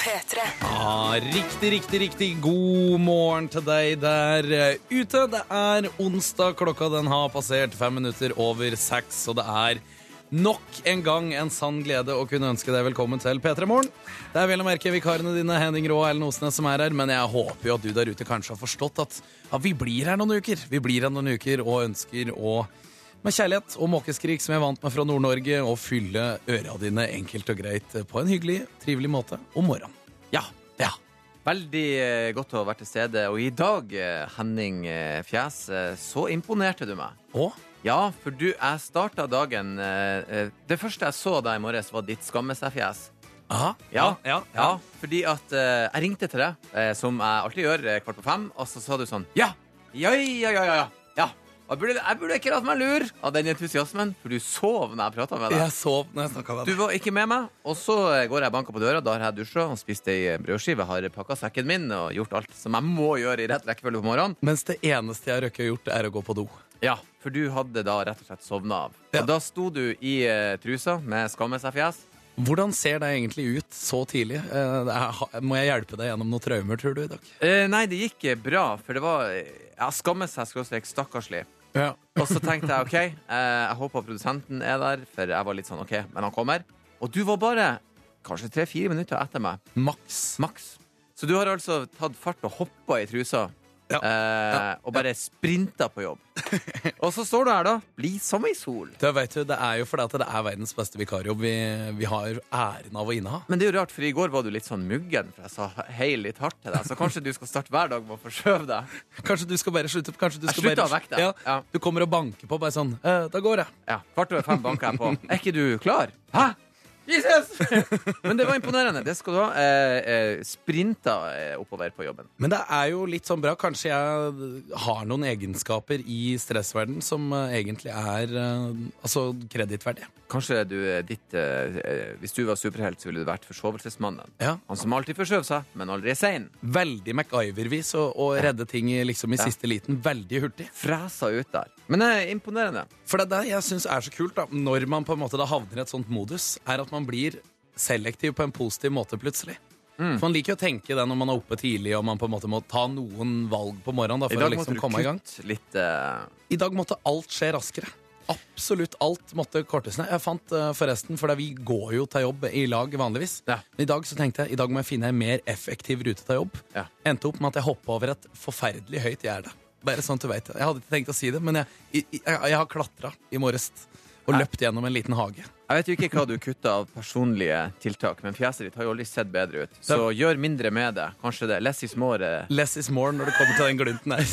P3. Riktig, riktig, riktig god morgen til deg der eh, ute. Det er onsdag, klokka den har passert fem minutter over seks, og det er nok en gang en sann glede å kunne ønske deg velkommen til P3 Morgen. Det er vel å merke vikarene dine, Henning Rå og Ellen Osnes, som er her, men jeg håper jo at du der ute kanskje har forstått at ja, vi blir her noen uker. Vi blir her noen uker og ønsker å med kjærlighet og måkeskrik som jeg vant meg fra Nord-Norge, og fylle øra dine enkelt og greit på en hyggelig, trivelig måte om morgenen. Ja. Ja. Veldig eh, godt å ha vært til stede. Og i dag, eh, Henning eh, Fjes, så imponerte du meg. Å? Ja, for du, jeg starta dagen Det første jeg så deg i morges, var ditt skamme seg-fjes. Aha. Ja, ja, Ja, fordi at eh, jeg ringte til deg, eh, som jeg alltid gjør, eh, kvart på fem, og så sa du sånn Ja! Ja, ja, ja, ja. Jeg burde, jeg burde ikke latt meg lure av den entusiasmen, for du sov når jeg prata med deg. Jeg sov når jeg snakka med Du deg. var ikke med meg, og så går jeg og banker på døra. Da har jeg dusja og spist ei brødskive, har pakka sekken min og gjort alt som jeg må gjøre i rett rekkefølge på morgenen. Mens det eneste jeg røkker å gjort, er å gå på do. Ja, for du hadde da rett og slett sovna av. Ja. Og da sto du i eh, trusa med skamme seg fjes. Hvordan ser det egentlig ut så tidlig? Eh, det er, må jeg hjelpe deg gjennom noen traumer, tror du, i dag? Eh, nei, det gikk eh, bra, for det var Jeg Ja, skamme seg skråstrek stakkarslig. Ja. Og så tenkte jeg OK, eh, jeg håper produsenten er der, for jeg var litt sånn OK, men han kommer. Og du var bare kanskje tre-fire minutter etter meg. Maks. Maks. Så du har altså tatt fart og hoppa i trusa. Ja. Eh, og bare sprinta på jobb. og så står du her, da. Bli som ei sol. Det, vet du, det er jo fordi at det er verdens beste vikarjobb vi, vi har æren av å inneha. Men det er jo rart, for i går var du litt sånn muggen, for jeg sa hei litt hardt til deg. Så kanskje du skal starte hver dag med å forskjøve deg. Kanskje du skal bare slutte Kanskje du Jeg skal bare å deg. Ja, Ja. Du kommer og banker på, bare sånn eh, Da går jeg. Ja, Kvart over fem banker jeg på. Er ikke du klar? Hæ? Jesus! Men det var imponerende. Det skal du ha. Eh, eh, sprinta eh, oppover på jobben. Men det er jo litt sånn bra. Kanskje jeg har noen egenskaper i stressverden som eh, egentlig er eh, altså kredittverdige. Kanskje du eh, ditt eh, Hvis du var superhelt, så ville du vært forsovelsesmannen. Ja. Han som alltid forskjøv seg, men aldri er sein. Veldig MacGyver-vis å å redde ting i- liksom i Ja. siste liten veldig hurtig. Fresa ut der. Men det er imponerende. For det er det jeg syns er så kult, da, når man på en måte da havner i et sånt modus, er at man blir selektiv på en positiv måte plutselig. Mm. For Man liker jo å tenke det når man er oppe tidlig og man på en måte må ta noen valg på morgenen. da, I dag å liksom komme i gang. litt uh... I dag måtte alt skje raskere. Absolutt alt måtte kortes ned. Jeg fant uh, forresten, for vi går jo til jobb i lag vanligvis. Ja. Men I dag så tenkte jeg i dag må jeg finne en mer effektiv rute til jobb. Ja. Endte opp med at jeg hoppa over et forferdelig høyt gjerde. Bare sånn at du vet. Jeg hadde ikke tenkt å si det, men jeg, jeg, jeg, jeg har klatra i morges og løpt gjennom en liten hage. Jeg vet jo ikke hva du kutta av personlige tiltak, men fjeset ditt har jo aldri sett bedre ut. Så gjør mindre med det. Kanskje det. Less is more. eh. Less is more når det kommer til den glunten her.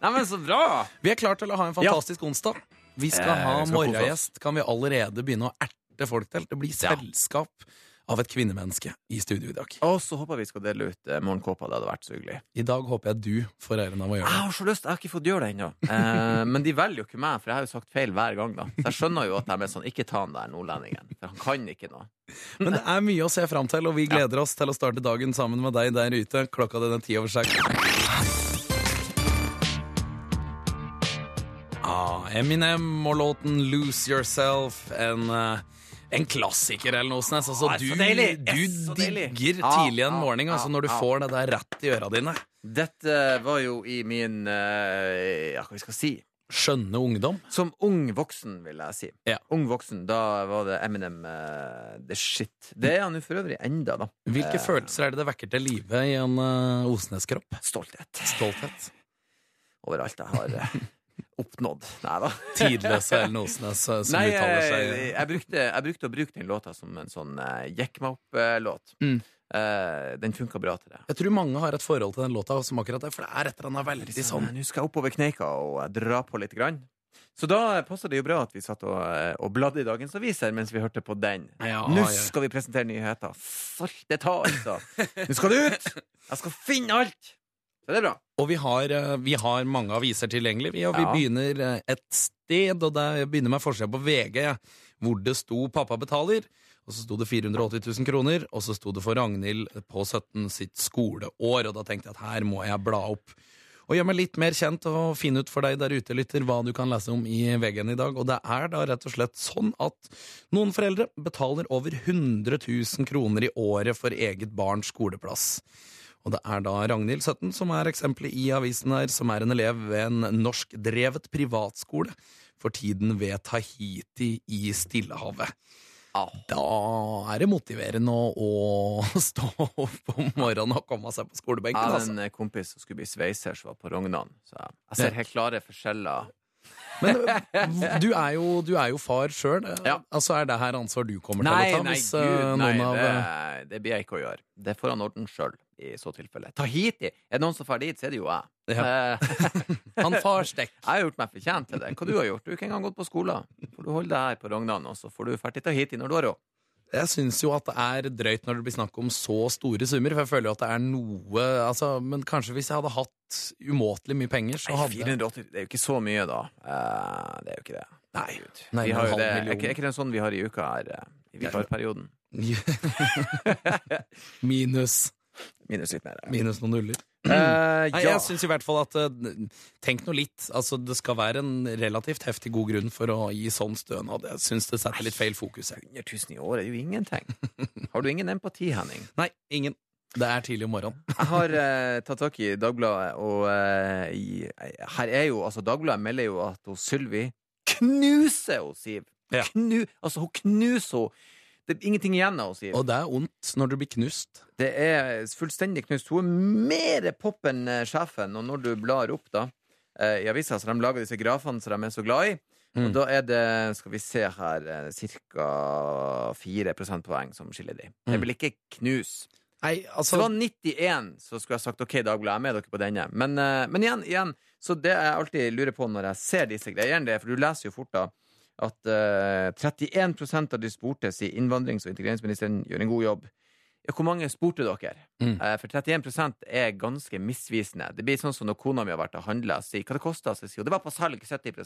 Nei, men så bra! Vi er klare til å ha en fantastisk onsdag. Vi skal Eh, ha morgengjest. Kan vi allerede begynne å erte folk til? Det blir Ja. Av et kvinnemenneske i studio i dag. Og så håper vi skal dele ut eh, morgenkåpa. Det hadde vært så hyggelig. I dag håper jeg du får æren av å gjøre det. Jeg har så lyst, jeg har ikke fått gjøre det ennå. Eh, men de velger jo ikke meg, for jeg har jo sagt feil hver gang. da Så jeg skjønner jo at de er sånn Ikke ta han der nordlendingen, for han kan ikke noe. Men det er mye å se fram til, og vi gleder oss til å starte dagen sammen med deg der ute. Klokka den er ti over seks. Ah, Eminem og låten 'Lose Yourself'. En, eh, en klassiker, eller noe Osnes. Altså, Ah, du så du digger Ah, tidlig en ah, morgen altså, ah, når du ah. får det der rett i øra dine. Dette var jo i min eh, Ja, hva skal jeg si? Skjønne ungdom. Som ung voksen, vil jeg si. Ja. Ung voksen, Da var det Eminem uh, the shit. Det er han jo for øvrig enda, da. Hvilke uh, følelser er det det vekker til live i en uh, Osnes-kropp? Stolthet Stolthet. Overalt jeg har oppnådd. Nei da. Tidløse Ellen Osnes eh, som Nei, uttaler jeg, seg jeg, brukte, jeg brukte å bruke den låta som en sånn uh, jekk meg opp-låt. Mm. den funka bra til det. Jeg tror mange har et forhold til den låta som akkurat det, for det er et eller annet veldig sånn Nå skal jeg oppover kneika og eh, dra på litt. Grann. Så da passer det jo bra at vi satt og, eh, og bladde i dagens aviser mens vi hørte på den. Ja, Nå skal vi presentere nyheter. Salte ta, altså! Nå skal det ut! Jeg skal finne alt! Så det er bra. Og vi har, eh, vi har mange aviser tilgjengelig, vi, og vi Ja. begynner eh, et sted, og jeg begynner med forskjell på VG, hvor det sto 'pappa betaler', og så sto det 480 000 kroner, og så sto det for Ragnhild på 17 sitt skoleår, og da tenkte jeg at her må jeg bla opp. Og gjør meg litt mer kjent og finne ut for deg der ute, lytter, hva du kan lese om i VG-en i dag. Og det er da rett og slett sånn at noen foreldre betaler over 100 000 kroner i året for eget barns skoleplass. Og det er da Ragnhild 17 som er eksempelet i avisen her, som er en elev ved en norskdrevet privatskole, for tiden ved Tahiti i Stillehavet. Da er det motiverende å, å stå opp om morgenen og komme seg på Jeg skolebenken. hadde Altså. en kompis som skulle bli sveiser, som var på Rognan. Så jeg- jeg ser helt klare forskjeller. Men du er jo, du er jo far sjøl. Ja. Altså, er det her ansvar du kommer til Nei, å ta? nei, gud, øh, nei, av, det, det blir jeg ikke å gjøre. Det får han ordne sjøl, i så tilfelle. Tahiti! Er det noen som drar dit, så er det jo jeg. Ja. Eh, Han far stekk. Jeg har gjort meg fortjent til det. Hva du har gjort? Du har ikke engang gått på skolen. Får du holde deg her på Rognan, og så får du dra til Tahiti når du har råd. Jeg syns jo at det er drøyt når det blir snakk om så store summer, for jeg føler jo at det er noe altså, Men kanskje hvis jeg hadde hatt umåtelig mye penger, så Nei, hadde 480, det er jo ikke så mye, da. Uh, det er jo ikke det. Nei. Nei, vi har jo det. Er ikke, er ikke det sånn vi har i uka her, eh, i vikarperioden? Minus, Minus litt mer. minus noen nuller. Nei, ja. Jeg syns i hvert fall at uh, Tenk nå litt. Altså, det skal være en relativt heftig god grunn for å gi sånn stønad. Jeg syns det setter litt feil fokus. jeg. 100 000 i året er jo ingenting. Har du ingen empati, Henning? Nei, ingen. Det er tidlig om morgenen. Jeg har uh, tatt tak i Dagbladet, og uh, her er jo Altså, Dagbladet melder jo at Sylvi knuser Siv. Ja. Knu, altså, hun knuser henne. Det er ingenting igjen av henne, Siv. Og det er ondt når du blir knust. Det er fullstendig knust. Hun er mer pop enn eh, sjefen, og når du blar opp da eh, i avisa, så de lager disse grafene som de er så glad i, Mm. og da er det, skal vi se her, ca. 4 prosentpoeng som skiller de. Mm. Jeg vil ikke knuse. Nei, altså det var 91, så skulle jeg sagt OK, Dagbladet, jeg er med dere på denne. Men, eh, men igjen, igjen, så det jeg alltid lurer på når jeg ser disse greiene, det er, for du leser jo fort da, at uh, 31% av de spurte sier innvandrings- og integreringsministeren gjør en god jobb. Hvor mange spurte dere? Mm. Eh, for 31% er ganske misvisende. Det blir sånn som når kona mi har vært og handla, sier hva det kosta, så sier hun det var på salg 70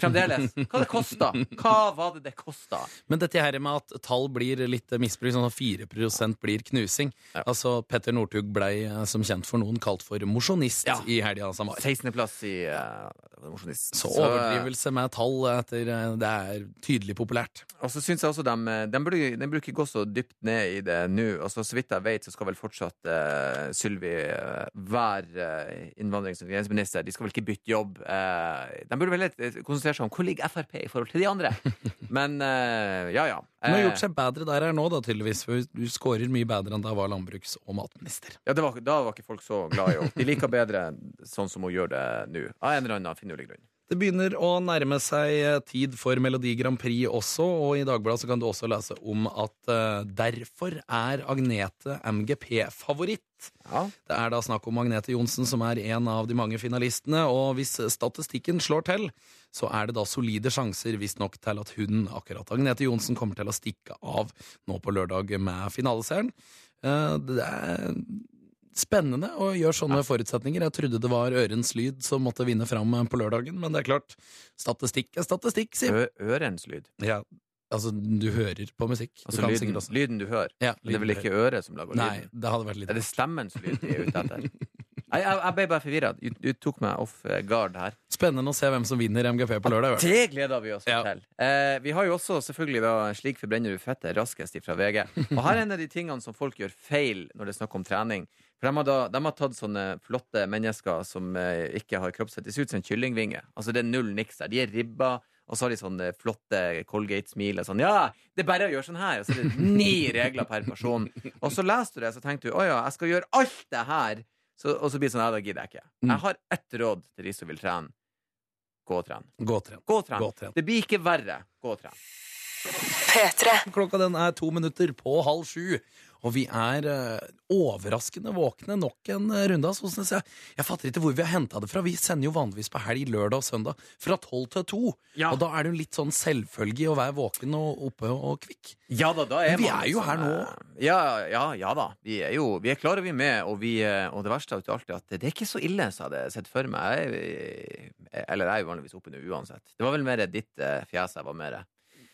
Fremdeles. Hva det kosta? Hva var det det kosta? Men dette her med at tall blir litt misbrukt, sånn at 4% blir knusing Ja. Altså, Petter Northug blei eh, som kjent for noen kalt for mosjonist Ja. i helga som var. 16.-plass i uh, Mosjonist. Så Så, overdrivelse med tall etter Det er tydelig populært. Og så syns jeg også de, de, burde, de burde ikke gå så dypt ned i det nå. Altså, så vidt jeg vet, så skal vel fortsatt uh, Sylvi uh, være eh, innvandrings- og grenseminister. De skal vel ikke bytte jobb. Uh, de burde vel konsentrere seg om hvor ligger Frp i forhold til de andre. Men ja, ja. Hun har gjort seg bedre der her nå, da, tydeligvis. For du scorer mye bedre enn da hun var landbruks- og matminister. ja, det var, da var ikke folk så glad i henne. De liker bedre sånn som hun gjør det nå. Av en eller annen finurlig grunn. Det begynner å nærme seg eh, tid for Melodi Grand Prix også, og i Dagbladet så kan du også lese om at uh, derfor er Agnete MGP-favoritt. Ja. Det er da snakk om Agnete Johnsen, som er en av de mange finalistene. Og hvis statistikken slår til, så er det da solide sjanser visstnok til at hun, akkurat Agnete Johnsen, kommer til å stikke av nå på lørdag med finaleseieren. Uh, Det er spennende å gjøre sånne forutsetninger. Jeg trodde det var Ørens Lyd som måtte vinne fram på lørdagen, men det er klart, statistikk er statistikk, Siv. Ørens lyd. Ja, altså, du hører på musikk. Du Altså kan lyden, lyden du hører. Ja, Men det er vel ikke øret som lager lyden? Nei, det hadde vært litt Er det stemmens lyd de er ute etter? Nei, jeg, jeg ble bare forvirra. Du, du tok meg off eh, guard her. spennende å se hvem som vinner MGP på lørdag. Det gleder vi oss Ja. til. Eh, vi har jo også selvfølgelig da Slik forbrenner du fettet raskest fra VG. Og her er en av de tingene som folk gjør feil når det er snakk om trening. For de har, da, de har tatt sånne flotte mennesker som eh, ikke har kroppsfett. Det ser ut som en kyllingvinge. Altså det er null niks der. De er ribba. Og så har de sånne flotte Colgate-smil. og Sånn, ja, det er bare å gjøre sånn her. Og så er det ni regler per person. Og så leste du det, så tenkte du å ja, jeg skal gjøre alt det her. Så, og så blir det sånn, ja, da gidder jeg ikke. Mm. Jeg har ett råd til de som vil trene. Gå og tren. Gå og tren. Gå og tren. Gå og tren. Det blir ikke verre. Gå og tren. Klokka den er to minutter på halv sju, og vi er eh, overraskende våkne nok en eh, runde. Synes jeg. jeg fatter ikke hvor vi har henta det fra. Vi sender jo vanligvis på helg, lørdag og søndag fra tolv til to. Ja. Og da er det jo litt sånn selvfølge å være våken og oppe og kvikk. Ja da, da er Men vi man er jo her nå. eh, Ja, ja, ja da. Vi er jo vi er klare, vi er med. Og, vi, og det verste av alt er at det er ikke så ille som jeg hadde sett for meg. Jeg, er- eller jeg er jo vanligvis oppe nå uansett. Det var vel mer ditt fjes jeg var mer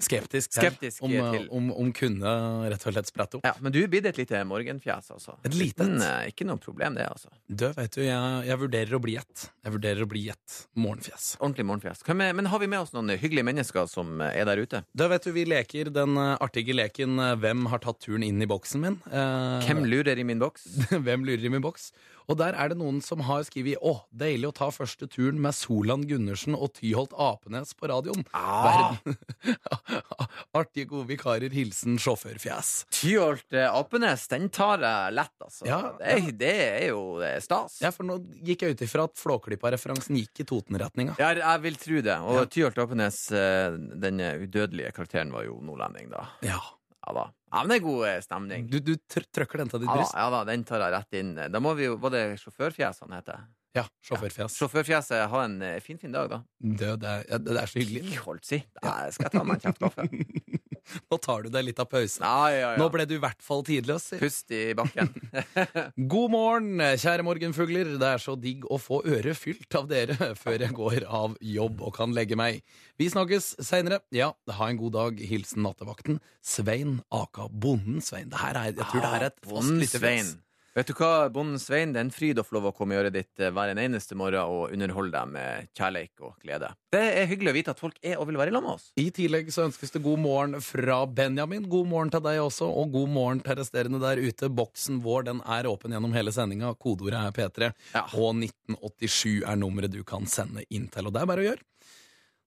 skeptisk, Skeptisk om, til. om, om kunne rett og slett sprette opp. Ja, Men du er blitt et lite morgenfjes, altså. Et lite et? Eh, ikke noe problem, det, altså. Du, vet du, jeg, jeg vurderer å bli ett. Jeg vurderer å bli ett morgenfjes. Ordentlig morgenfjes. Er- Men har vi med oss noen hyggelige mennesker som eh, er der ute? Da vet du, Vi leker den eh, artige leken eh, 'Hvem har tatt turen inn i boksen min?' Eh, Hvem lurer i min boks? Hvem lurer i min boks? Og der er det noen som har skrevet 'Å, deilig å ta første turen med Solan Gundersen og Tyholt Apenes på radioen'. Ah. Verden. Artige, gode vikarer. Hilsen sjåførfjes. Tyholt Apenes, den tar jeg lett, altså. Ja, det, er, det er jo det er stas. Ja, for nå gikk jeg ut ifra at Flåklypa-referansen gikk i Toten-retninga. Ja, jeg vil tro det. Og Ja. Tyholt Apenes, eh, den udødelige karakteren, var jo nordlending, da. Ja. Ja da. Ja, men det er god eh, stemning. Du, du tr trøkker den til ditt Ja bryst? ja da, den tar jeg rett inn. Da må vi jo, Var det sjåførfjes han heter? Ja. Sjåførfjes. Sjåførfjeset, ha en eh, fin, fin dag, da. Det, det, er, ja, det er så hyggelig. Holdt si. Da skal jeg ta meg en kjapp kaffe. Nå tar du deg litt av pausen. Ja, ja, ja. Nå ble du i hvert fall tidløs. Pust i bakken. God morgen, kjære morgenfugler. Det er så digg å få øret fylt av dere før jeg går av jobb og kan legge meg. Vi snakkes seinere. Ja, ha en god dag. Hilsen nattevakten. Svein aka Bonden Svein. Det her er, jeg tror det her er et fast Bonden lite fjes. Vet du hva, Bonden Svein, det er en fryd å få lov å komme i øret ditt eh, hver en eneste morgen og underholde deg med kjærleik og glede. Det er hyggelig å vite at folk er og vil være i lag med oss. I tillegg så ønskes det god morgen fra Benjamin. God morgen til deg også, og god morgen til resterende der ute. Boksen vår den er åpen gjennom hele sendinga. Kodeordet er P3, Ja. og 1987 er nummeret du kan sende inn til. Og det er bare å gjøre.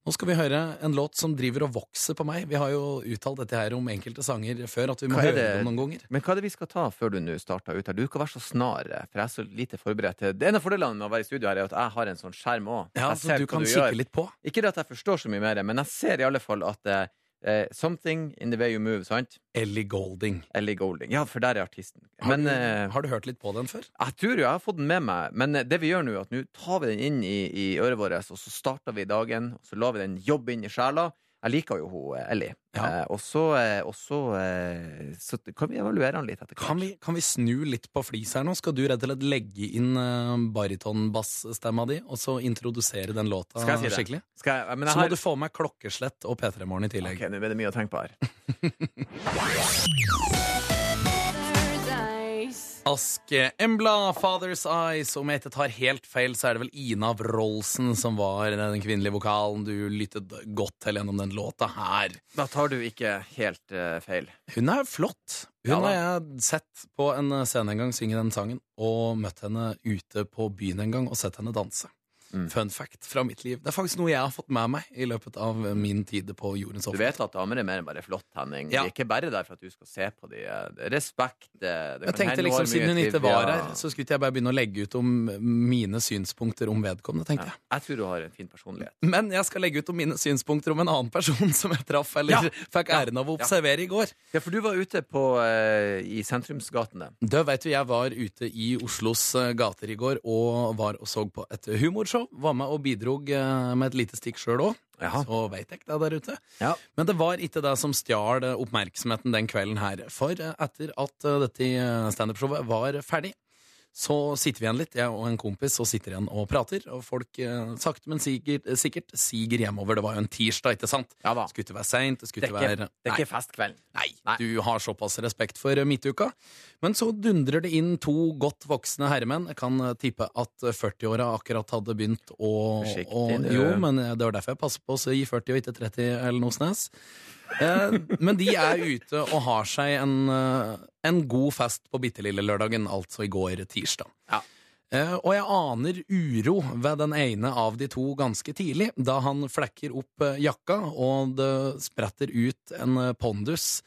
Nå skal vi høre en låt som driver og vokser på meg. Vi har jo uttalt dette her om enkelte sanger før, at vi må høre det? dem noen ganger. Men hva er det vi skal ta før du nå starter ut her? Du kan være så snar, eh, for jeg er så lite forberedt. til- Det ene av fordelene med å være i studio her er at jeg har en sånn skjerm òg. Ja, så du kan kikke litt på. Ikke at jeg forstår så mye mer, men jeg ser i alle fall at eh, Something in the way you move, sant? Ellie Golding. Ellie Golding. Ja, for der er artisten. Har, Men du, eh, har du hørt litt på den før? Jeg tror jo jeg har fått den med meg, men eh, det vi gjør nå, er at nå tar vi den inn i, i øret vårt, og så starter vi dagen, og så lar vi den jobbe inn i sjela. Jeg liker jo hun eh, Ellie. Ja. Eh, og så, eh, så, eh, kan vi evaluere den litt etter hvert. Kan vi, kan vi snu litt på flis her nå? Skal du rett og slett legge inn uh, baritonbassstemma di, og så introdusere den låta Skal jeg si det? skikkelig? Skal jeg, Så må har... du få med klokkeslett og P3 Morgen i tillegg. Ok, nå er det mye å tenke på her. Aske Embla, Father's Eyes. Om jeg ikke tar helt feil, så er det vel Ina Wroldsen som var den kvinnelige vokalen du lyttet godt til gjennom den låta her. Da tar du ikke helt uh, feil. Hun er flott. Hun Ja har jeg sett på en scene en gang synge den sangen, og møtt henne ute på byen en gang og sett henne danse. Mm. Fun fact fra mitt liv. Det er faktisk noe jeg har fått med meg i løpet av min tid på jordens Du vet at damer er mer enn bare flott, Henning. Ja. De er ikke bare der for at du skal se på dem. Det er respekt. Det, det Jeg tenkte liksom, Siden hun ikke var her, så skulle jeg bare begynne å legge ut om mine synspunkter om vedkommende. tenkte ja. jeg. Jeg tror du har en fin personlighet. Men jeg skal legge ut om mine synspunkter om en annen person som jeg traff, eller Ja. fikk æren av å observere i går. Ja, for du var ute på, uh, i sentrumsgatene. Da vet du, Jeg var ute i Oslos eh, gater i går og var og så på et humorshow. Var med og bidrog eh, med et lite stikk sjøl òg. Så veit jeg det der ute. Ja. Men det var ikke det som stjal eh, oppmerksomheten den kvelden her. For eh, etter at dette standup-showet var ferdig, så sitter vi igjen litt, jeg og en kompis, og sitter igjen og prater. Og folk eh, sakte, men sikkert, sikkert siger hjemover. Det var jo en tirsdag, ikke sant? Ja da. Det skulle ikke være seint. Det Det være det er ikke festkveld. Nei, Nei. du har såpass respekt for midtuka. Men så dundrer det inn to godt voksne herremenn. Jeg kan eh, tippe at 40-åra akkurat hadde begynt å Forsiktig, og. Jo, men det var derfor jeg passer på å gi 40 og ikke 30 eller noe snes. Men de er ute og har seg en, eh, en god fest på bitte lille lørdagen, altså i går tirsdag. Ja. Eh, og jeg aner uro ved den ene av de to ganske tidlig, da han flekker opp eh, jakka, og det spretter ut en eh, pondus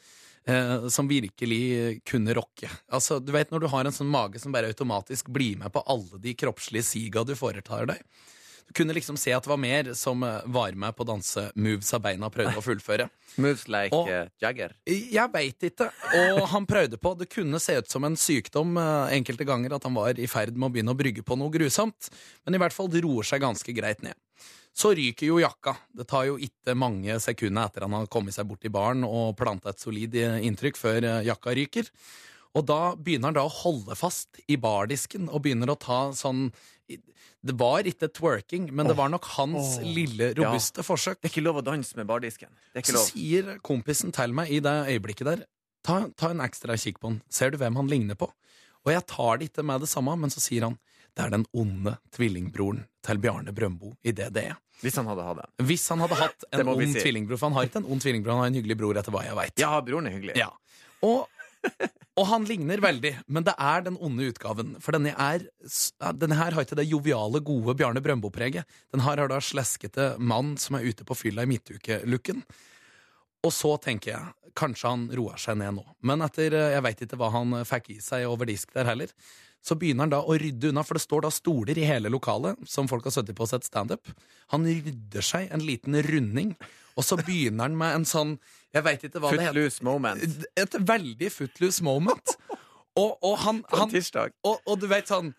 eh, som virkelig kunne rocke. Altså, du vet når du har en sånn mage som bare automatisk blir med på alle de kroppslige siga du foretar deg. Du kunne liksom se at det var mer som eh, var med på av beina prøvde å fullføre. Moves like Og- eh, Jagger. Jeg veit ikke. Og han prøvde på. Det kunne se ut som en sykdom eh, enkelte ganger at han var i ferd med å begynne å brygge på noe grusomt, men i hvert fall det roer seg ganske greit ned. Så ryker jo jakka. Det tar jo ikke mange sekunder etter han har kommet seg bort i baren og planta et solid inntrykk før jakka ryker. Og da begynner han da å holde fast i bardisken og begynner å ta sånn Det var ikke twerking, men det var nok hans oh. lille, robuste forsøk. Det er ikke lov å danse med bardisken. Så lov. sier kompisen til meg i det øyeblikket der ta, ta en ekstra kikk på han. Ser du hvem han ligner på? Og jeg tar det ikke med det samme, men så sier han det er den onde tvillingbroren til Bjarne Brøndbo i DDE. Hvis han hadde hatt det. Hvis han hadde hatt en ond si. tvillingbror, for han har ikke en ond tvillingbror, han har en hyggelig bror, etter hva jeg veit. Ja, broren er hyggelig. Ja. Og, og han ligner veldig, men det er den onde utgaven. For denne, er, denne her har ikke det joviale, gode Bjarne Brøndbo-preget. Den her har da sleskete mann som er ute på fylla i midtukelooken. Og så tenker jeg, kanskje han roer seg ned nå. Men etter, eh, jeg veit ikke hva han fikk i seg over disk der heller, så begynner han da å rydde unna, for det står da stoler i hele lokalet som folk har sittet på og sett standup. Han rydder seg en liten runding, og så begynner han med en sånn Jeg veit ikke hva det heter Footloose moment. et veldig footloose moment. Og, og han, han og, og du vet sånn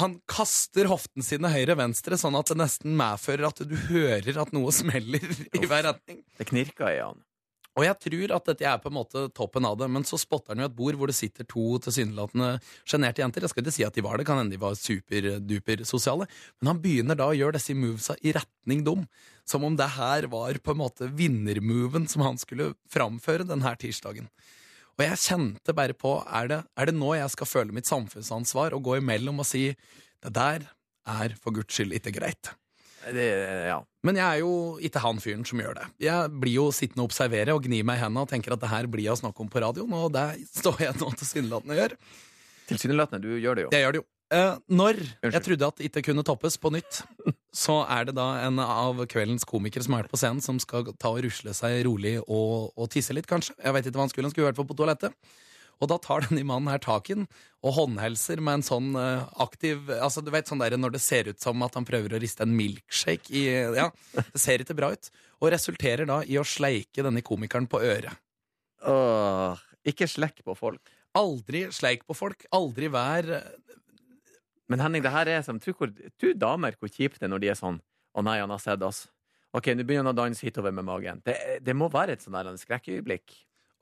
Han kaster hoften sine høyre-venstre, sånn at det nesten medfører at du hører at noe smeller i hver retning. Det knirker i han. Og jeg tror at dette er på en måte toppen av det, men så spotter han jo et bord hvor det sitter to tilsynelatende sjenerte jenter. Jeg skal ikke si at de var det, kan hende de var superduper sosiale, men han begynner da å gjøre disse movesa i retning dem. Som om det her var på en måte vinnermoven som han skulle framføre denne tirsdagen. Og jeg kjente bare på er det, er det nå jeg skal føle mitt samfunnsansvar og gå imellom og si det der er for guds skyld ikke greit. Det, ja. Men jeg er jo ikke han fyren som gjør det. Jeg blir jo sittende og observere og gni meg i hendene og tenker at det her blir jeg å snakke om på radioen, og det står jeg nå tilsynelatende og gjør. Tilsynelatende, du gjør det jo. Jeg gjør det jo. Eh, når jeg trodde at det ikke kunne toppes på nytt, så er det da en av kveldens komikere som er på scenen, som skal ta og rusle seg rolig og, og tisse litt, kanskje. Jeg vet ikke hva han skulle, han skulle i hvert fall på toalettet. Og da tar denne mannen her tak i den og håndhelser med en sånn eh, aktiv Altså, du vet sånn der når det ser ut som at han prøver å riste en milkshake i Ja, det ser ikke bra ut. Og resulterer da i å sleike denne komikeren på øret. Åh, ikke slekk på folk. Aldri sleik på folk. Aldri vær Men Henning, det her er som Tro hvor- tro damer hvor kjipt det er når de er sånn Å nei, han har sett oss. Ok, nå begynner han å danse hitover med magen. Det, det må være et sånn skrekkøyeblikk.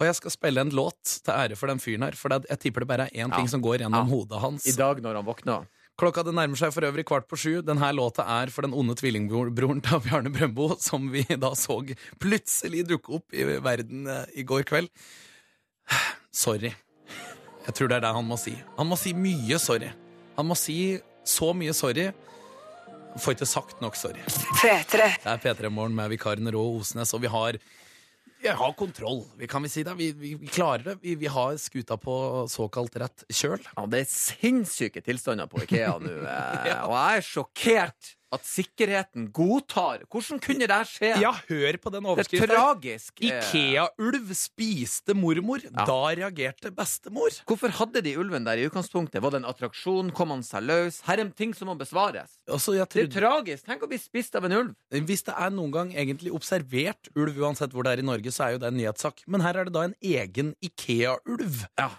Og jeg skal spille en låt til ære for den fyren her, for det, jeg tipper det bare er én Ja. ting som går gjennom Ja. hodet hans. I dag når han våkner. Klokka det nærmer seg for øvrig kvart på sju. Denne låta er for den onde tvillingbroren til Bjarne Brøndbo, som vi da så plutselig dukke opp i verden eh, i går kveld. Sorry. Jeg tror det er det han må si. Han må si mye sorry. Han må si så mye sorry. Får ikke sagt nok sorry. P3. Det er P3 Morgen med vikaren Rå Osnes, og vi har vi har kontroll, vi kan vi si det. Vi, vi, vi klarer det. Vi, vi har skuta på såkalt rett kjøl. Ja, det er sinnssyke tilstander på Ikea nå. ja. Og jeg er sjokkert at sikkerheten godtar. Hvordan kunne det skje? Ja, hør på den overskriften. det er tragisk. eh. Ikea-ulv spiste mormor. Ja. Da reagerte bestemor. Hvorfor hadde de ulven der i utgangspunktet? Var det en attraksjon? Kom han seg løs? Her er ting som må besvares. Altså, jeg Det er tragisk. Tenk å bli spist av en ulv. hvis det er noen gang egentlig observert ulv, uansett hvor det er i Norge, så er jo det en nyhetssak. Men her er det da en egen Ikea-ulv. Ja.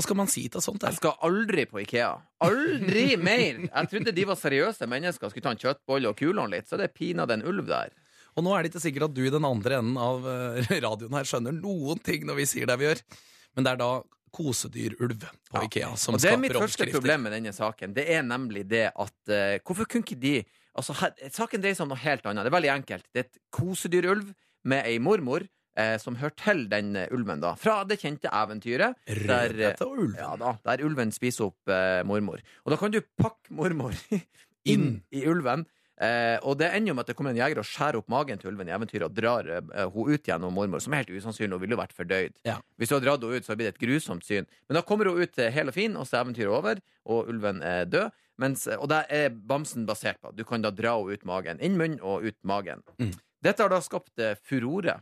Hva skal man si til sånt? Jeg skal aldri på Ikea. Aldri mer! Jeg trodde de var seriøse mennesker skulle ta en kjøttbolle og kulene litt, så det er pinadø en ulv der. Og nå er det ikke sikkert at du i den andre enden av eh, radioen her skjønner noen ting når vi sier det vi gjør. Men det er da kosedyrulv på Ja. Ikea som Og det er mitt første problem med denne saken. Det er nemlig det at uh, Hvorfor kunne ikke de Altså, her, Saken dreier seg om noe helt annet. Det er veldig enkelt. Det er et kosedyrulv med ei mormor eh, som hører til den eh, ulven, da. Fra det kjente eventyret. Der, eh, ja, da, der ulven spiser opp eh, mormor. Og da kan du pakke mormor inn i ulven. Eh, og det ender jo med at det kommer en jeger og skjærer opp magen til ulven i eventyret og drar eh, hun ut gjennom mormor, som er helt usannsynlig og ville jo vært fordøyd. Ja. Hvis du har dratt henne ut, så blir det et grusomt syn. Men da kommer hun ut eh, hel og fin, og så er eventyret over, og ulven er død. Mens, og det er bamsen basert på. Du kan da dra henne ut magen. Inn munnen og ut magen. Mm. Dette har da skapt eh, furore.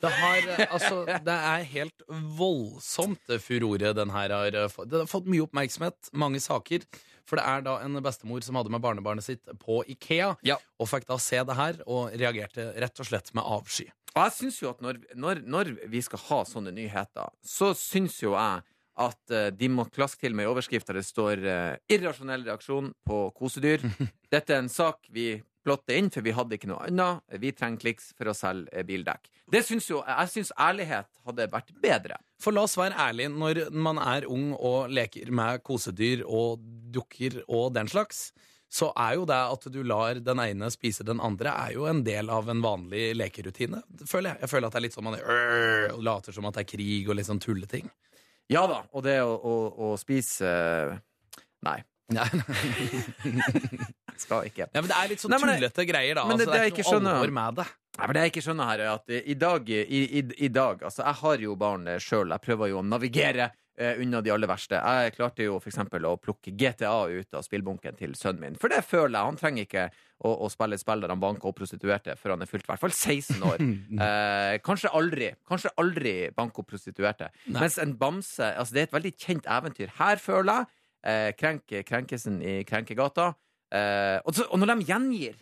Det, har, eh, altså, det er helt voldsomt det furore den her har eh, fått. Den har fått mye oppmerksomhet, mange saker. For det er da en bestemor som hadde med barnebarnet sitt på Ikea, Ja. og fikk da se det her, og reagerte rett og slett med avsky. Og jeg syns jo at når, når, når vi skal ha sånne nyheter, så syns jo jeg at eh, de må klaske til med i overskrift der det står eh, 'irrasjonell reaksjon på kosedyr'. Dette er en sak vi plotte inn, for vi hadde ikke noe annet. Vi trenger kliks for å selge eh, bildekk. Det syns jo, Jeg syns ærlighet hadde vært bedre. For la oss være ærlige, når man er ung og leker med kosedyr og dukker og den slags, så er jo det at du lar den ene spise den andre, er jo en del av en vanlig lekerutine. føler Jeg Jeg føler at det er litt sånn man er, og later som at det er krig og litt sånn tulleting. Ja da, og det å, å, å spise eh, Nei, Nei, skal ikke. Ja, men Det er litt sånn Nei, men det- tullete greier, da. men det- altså, det, det er jeg ikke ikke noe skjønner- alvor med det. Nei, men Det jeg ikke skjønner her, er at i dag, i, i, i dag Altså, jeg har jo barn sjøl. Jeg prøver jo å navigere eh, unna de aller verste. Jeg klarte jo f.eks. å plukke GTA ut av spillbunken til sønnen min. For det føler jeg. Han trenger ikke å, å spille et spill der han banker opp prostituerte før han er fylt i hvert fall 16 år. Eh, kanskje aldri. Kanskje aldri banke opp prostituerte. Mens en bamse altså Det er et veldig kjent eventyr. Her føler jeg eh, krenk, krenkelsen i Krenkegata. Eh, og, så, og når de gjengir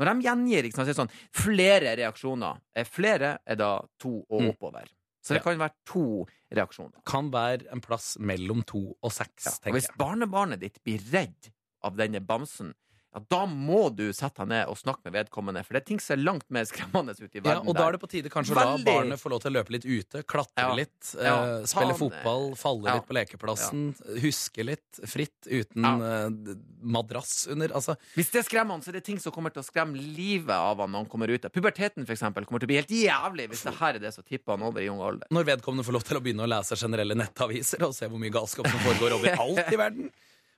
når de gjengir sant, så sånn, flere reaksjoner Eh, Flere er da to og Mm. oppover. Så det kan være to reaksjoner. Kan være en plass mellom to og seks, Ja. Og tenker hvis barnebarnet ditt blir redd av denne bamsen, ja, da må du sette deg ned og snakke med vedkommende, for det er ting som er langt mer skremmende ute i Ja, og da er det på tide kanskje å la Veldig. barnet få lov til å løpe litt ute, klatre Ja. litt, Ja. eh, spille fotball, falle Ja. litt på lekeplassen, huske litt fritt uten eh, madrass under. Altså, Hvis det skremmer han, så er det ting som kommer til å skremme livet av han når han kommer ut. Puberteten for eksempel, kommer til å bli helt jævlig hvis det her er det som tipper han over i ung alder. når vedkommende får lov til å begynne å lese generelle nettaviser og se hvor mye galskap som foregår overalt i verden.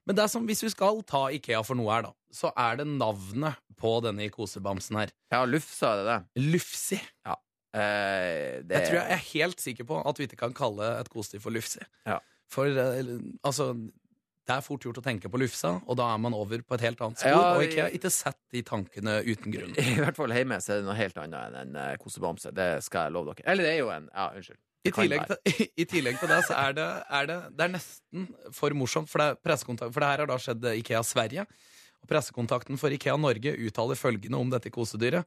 Men det er som, hvis vi skal ta Ikea for noe her, da, så er det navnet på denne kosebamsen her. Ja, Lufsa er det det. Lufsi. Eh, det Jeg tror jeg er helt sikker på at vi ikke kan kalle et kosedyr for Lufsi. Ja. For eh, altså det er fort gjort å tenke på Lufsa, og da er man over på et helt annet spor. Ja, og ikke, ikke sett de tankene uten grunn. I hvert fall hjemme så er det noe helt annet enn en eh, kosebamse. Det skal jeg love dere. Eller det er jo en Ja, unnskyld. I tillegg, til, I tillegg til det så er det, er det, det er nesten for morsomt, for det, for det her har da skjedd Ikea Sverige. Og pressekontakten for Ikea Norge uttaler følgende om dette kosedyret.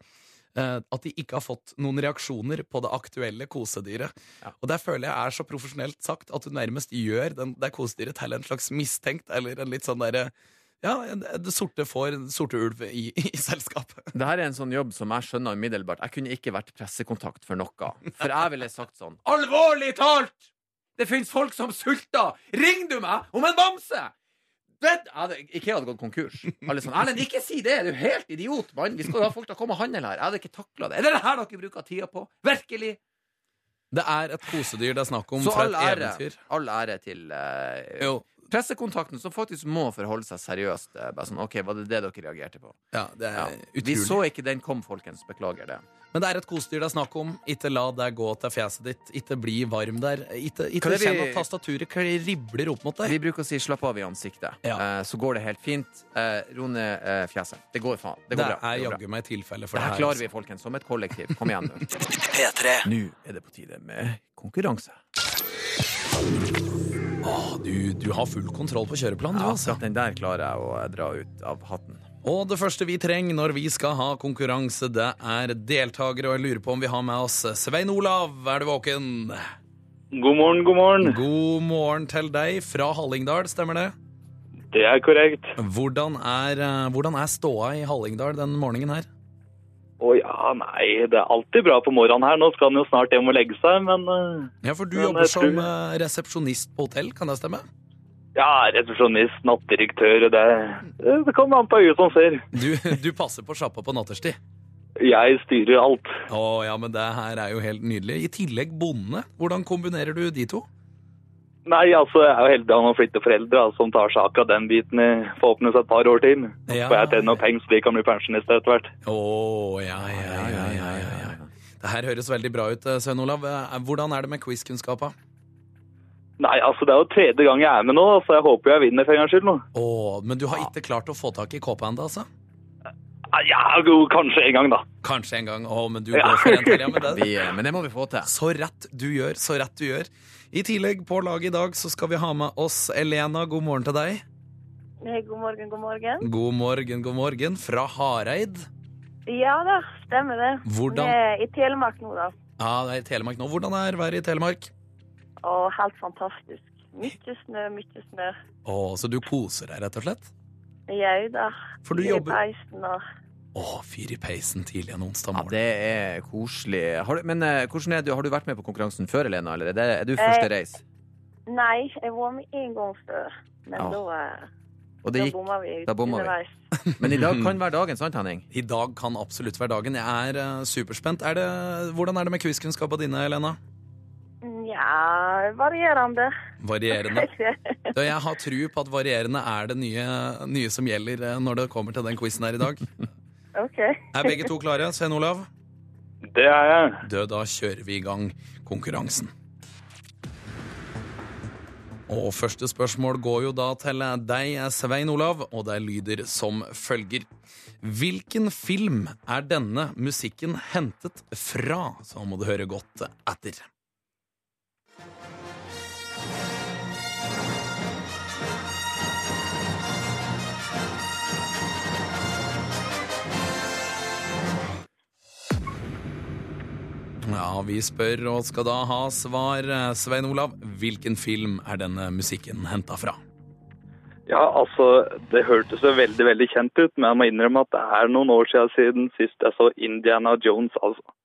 eh, At de ikke har fått noen reaksjoner på det aktuelle kosedyret. Ja. Og det føler jeg er så profesjonelt sagt at du nærmest gjør den, det kosedyret til en slags mistenkt, eller en litt sånn derre Ja, det sorte får sorte ulv i, i selskapet. Det her er en sånn jobb som jeg skjønner umiddelbart. Jeg kunne ikke vært pressekontakt for noe. For jeg ville sagt sånn Alvorlig talt! Det fins folk som sulter! Ring du meg om en bamse! Vet, hadde, Ikea hadde gått konkurs. Alle sånn, Erlend, ikke si det! Du er helt idiot, mann! Vi skal jo ha folk til å komme og handle her. Jeg hadde ikke takla det. Er det det her dere bruker tida på? Virkelig? Det er et kosedyr det er snakk om Så fra all ære, eventyr. all ære til uh, Jo, pressekontakten, som faktisk må forholde seg seriøst. Bare sånn, ok, Var det det dere reagerte på? ja, det er Ja. Vi så ikke den kom, folkens. Beklager det. Men det er et kosedyr det er snakk om. Ikke la deg gå til fjeset ditt. Ikke bli varm der. Ikke, ikke vi- kjenn at tastaturet kribler opp mot deg. Vi bruker å si 'slapp av i ansiktet', Ja. eh, så går det helt fint. Eh, ro ned eh, fjeset. Det går faen. Det Det går bra. er Det bra. jaggu meg tilfelle for Det her. det her klarer vi, altså. folkens, som et kollektiv. Kom igjen nå. P3. Nå er det på tide med konkurranse. Åh, du, du har full kontroll på kjøreplanen, du, Ja, altså. akkurat den der klarer jeg å dra ut av hatten. Og det første vi trenger når vi skal ha konkurranse, det er deltakere. Og jeg lurer på om vi har med oss Svein Olav. Er du våken? God morgen, god morgen. God morgen til deg fra Hallingdal, stemmer det? Det er korrekt. Hvordan er, eh, hvordan er ståa i Hallingdal den morgenen her? Å ja, nei, det er alltid bra på morgenen her. Nå skal han jo snart hjem og legge seg, men eh, Ja, for du Men jobber som tror- eh, resepsjonist på hotell, kan det stemme? ja, resepsjonist, nattdirektør, det, det, det kommer an på øyet som ser. Du, du passer på sjappa på natterstid. Jeg styrer alt. Å ja, men det her er jo helt nydelig. I tillegg bonde. Hvordan kombinerer du de to? Nei, altså, jeg er jo heldig å ha noen flytteforeldre da, som tar seg akkurat den biten i forhåpentligvis et par år til. Så Ja. får jeg tjene noe penger så de kan bli pensjonister etter hvert. Å ja, ja, ja, ja, ja, ja. Det her høres veldig bra ut, eh, Svein Olav. Eh, Hvordan er det med quizkunnskapa? Nei, altså, det er jo tredje gang jeg er med nå, så jeg håper jeg vinner for en gangs skyld nå. Å, men du har ikke klart å få tak i kåpa ennå, altså? Ja, kanskje en gang da. Kanskje en gang. Å, men du Ja. går for en til, ja. Men det, Vi, eh, men det må vi få til. så rett du gjør, så rett du gjør. I tillegg på laget i dag så skal vi ha med oss Elena. God morgen til deg. God morgen, god morgen. God morgen, god morgen. Fra Hareid. Ja da, stemmer det. Hvordan- Vi er i Telemark nå, da. Ja, det er i Telemark nå. Hvordan er været i Telemark? Å, helt fantastisk. Mye snø, mye snø. Å, så du koser deg, rett og slett? Jau da. For du er jobber peisen og Å, fyr i peisen tidlig en onsdag morgen. Ja, det er koselig. Har du, men eh, hvordan er du, har du vært med på konkurransen før, Elena? Eller er, det, er du første Eh, reis? Nei, jeg var med en gang før. Men Ja. da, eh, Og det da gikk, bomma vi da bomma vi. underveis. men i dag kan være dagen, sant, Henning? I dag kan absolutt være dagen. Jeg er uh, superspent. Er det, hvordan er det med quizkunnskapene dine, Helena? Ja, varierende. Varierende. Da jeg har tro på at varierende er det nye, nye som gjelder når det kommer til den quizen her i dag. OK. Er begge to klare? Svein Olav? Det er jeg. Du, da kjører vi i gang konkurransen. Og første spørsmål går jo da til deg, Svein Olav, og det lyder som følger. Hvilken film er denne musikken hentet fra? Så må du høre godt etter. Ja, vi spør og skal da ha svar. Svein Olav, hvilken film er denne musikken henta fra? Ja, altså, det hørtes jo veldig, veldig kjent ut, men jeg må innrømme at det er noen år siden, siden sist jeg så Indiana Jones, altså.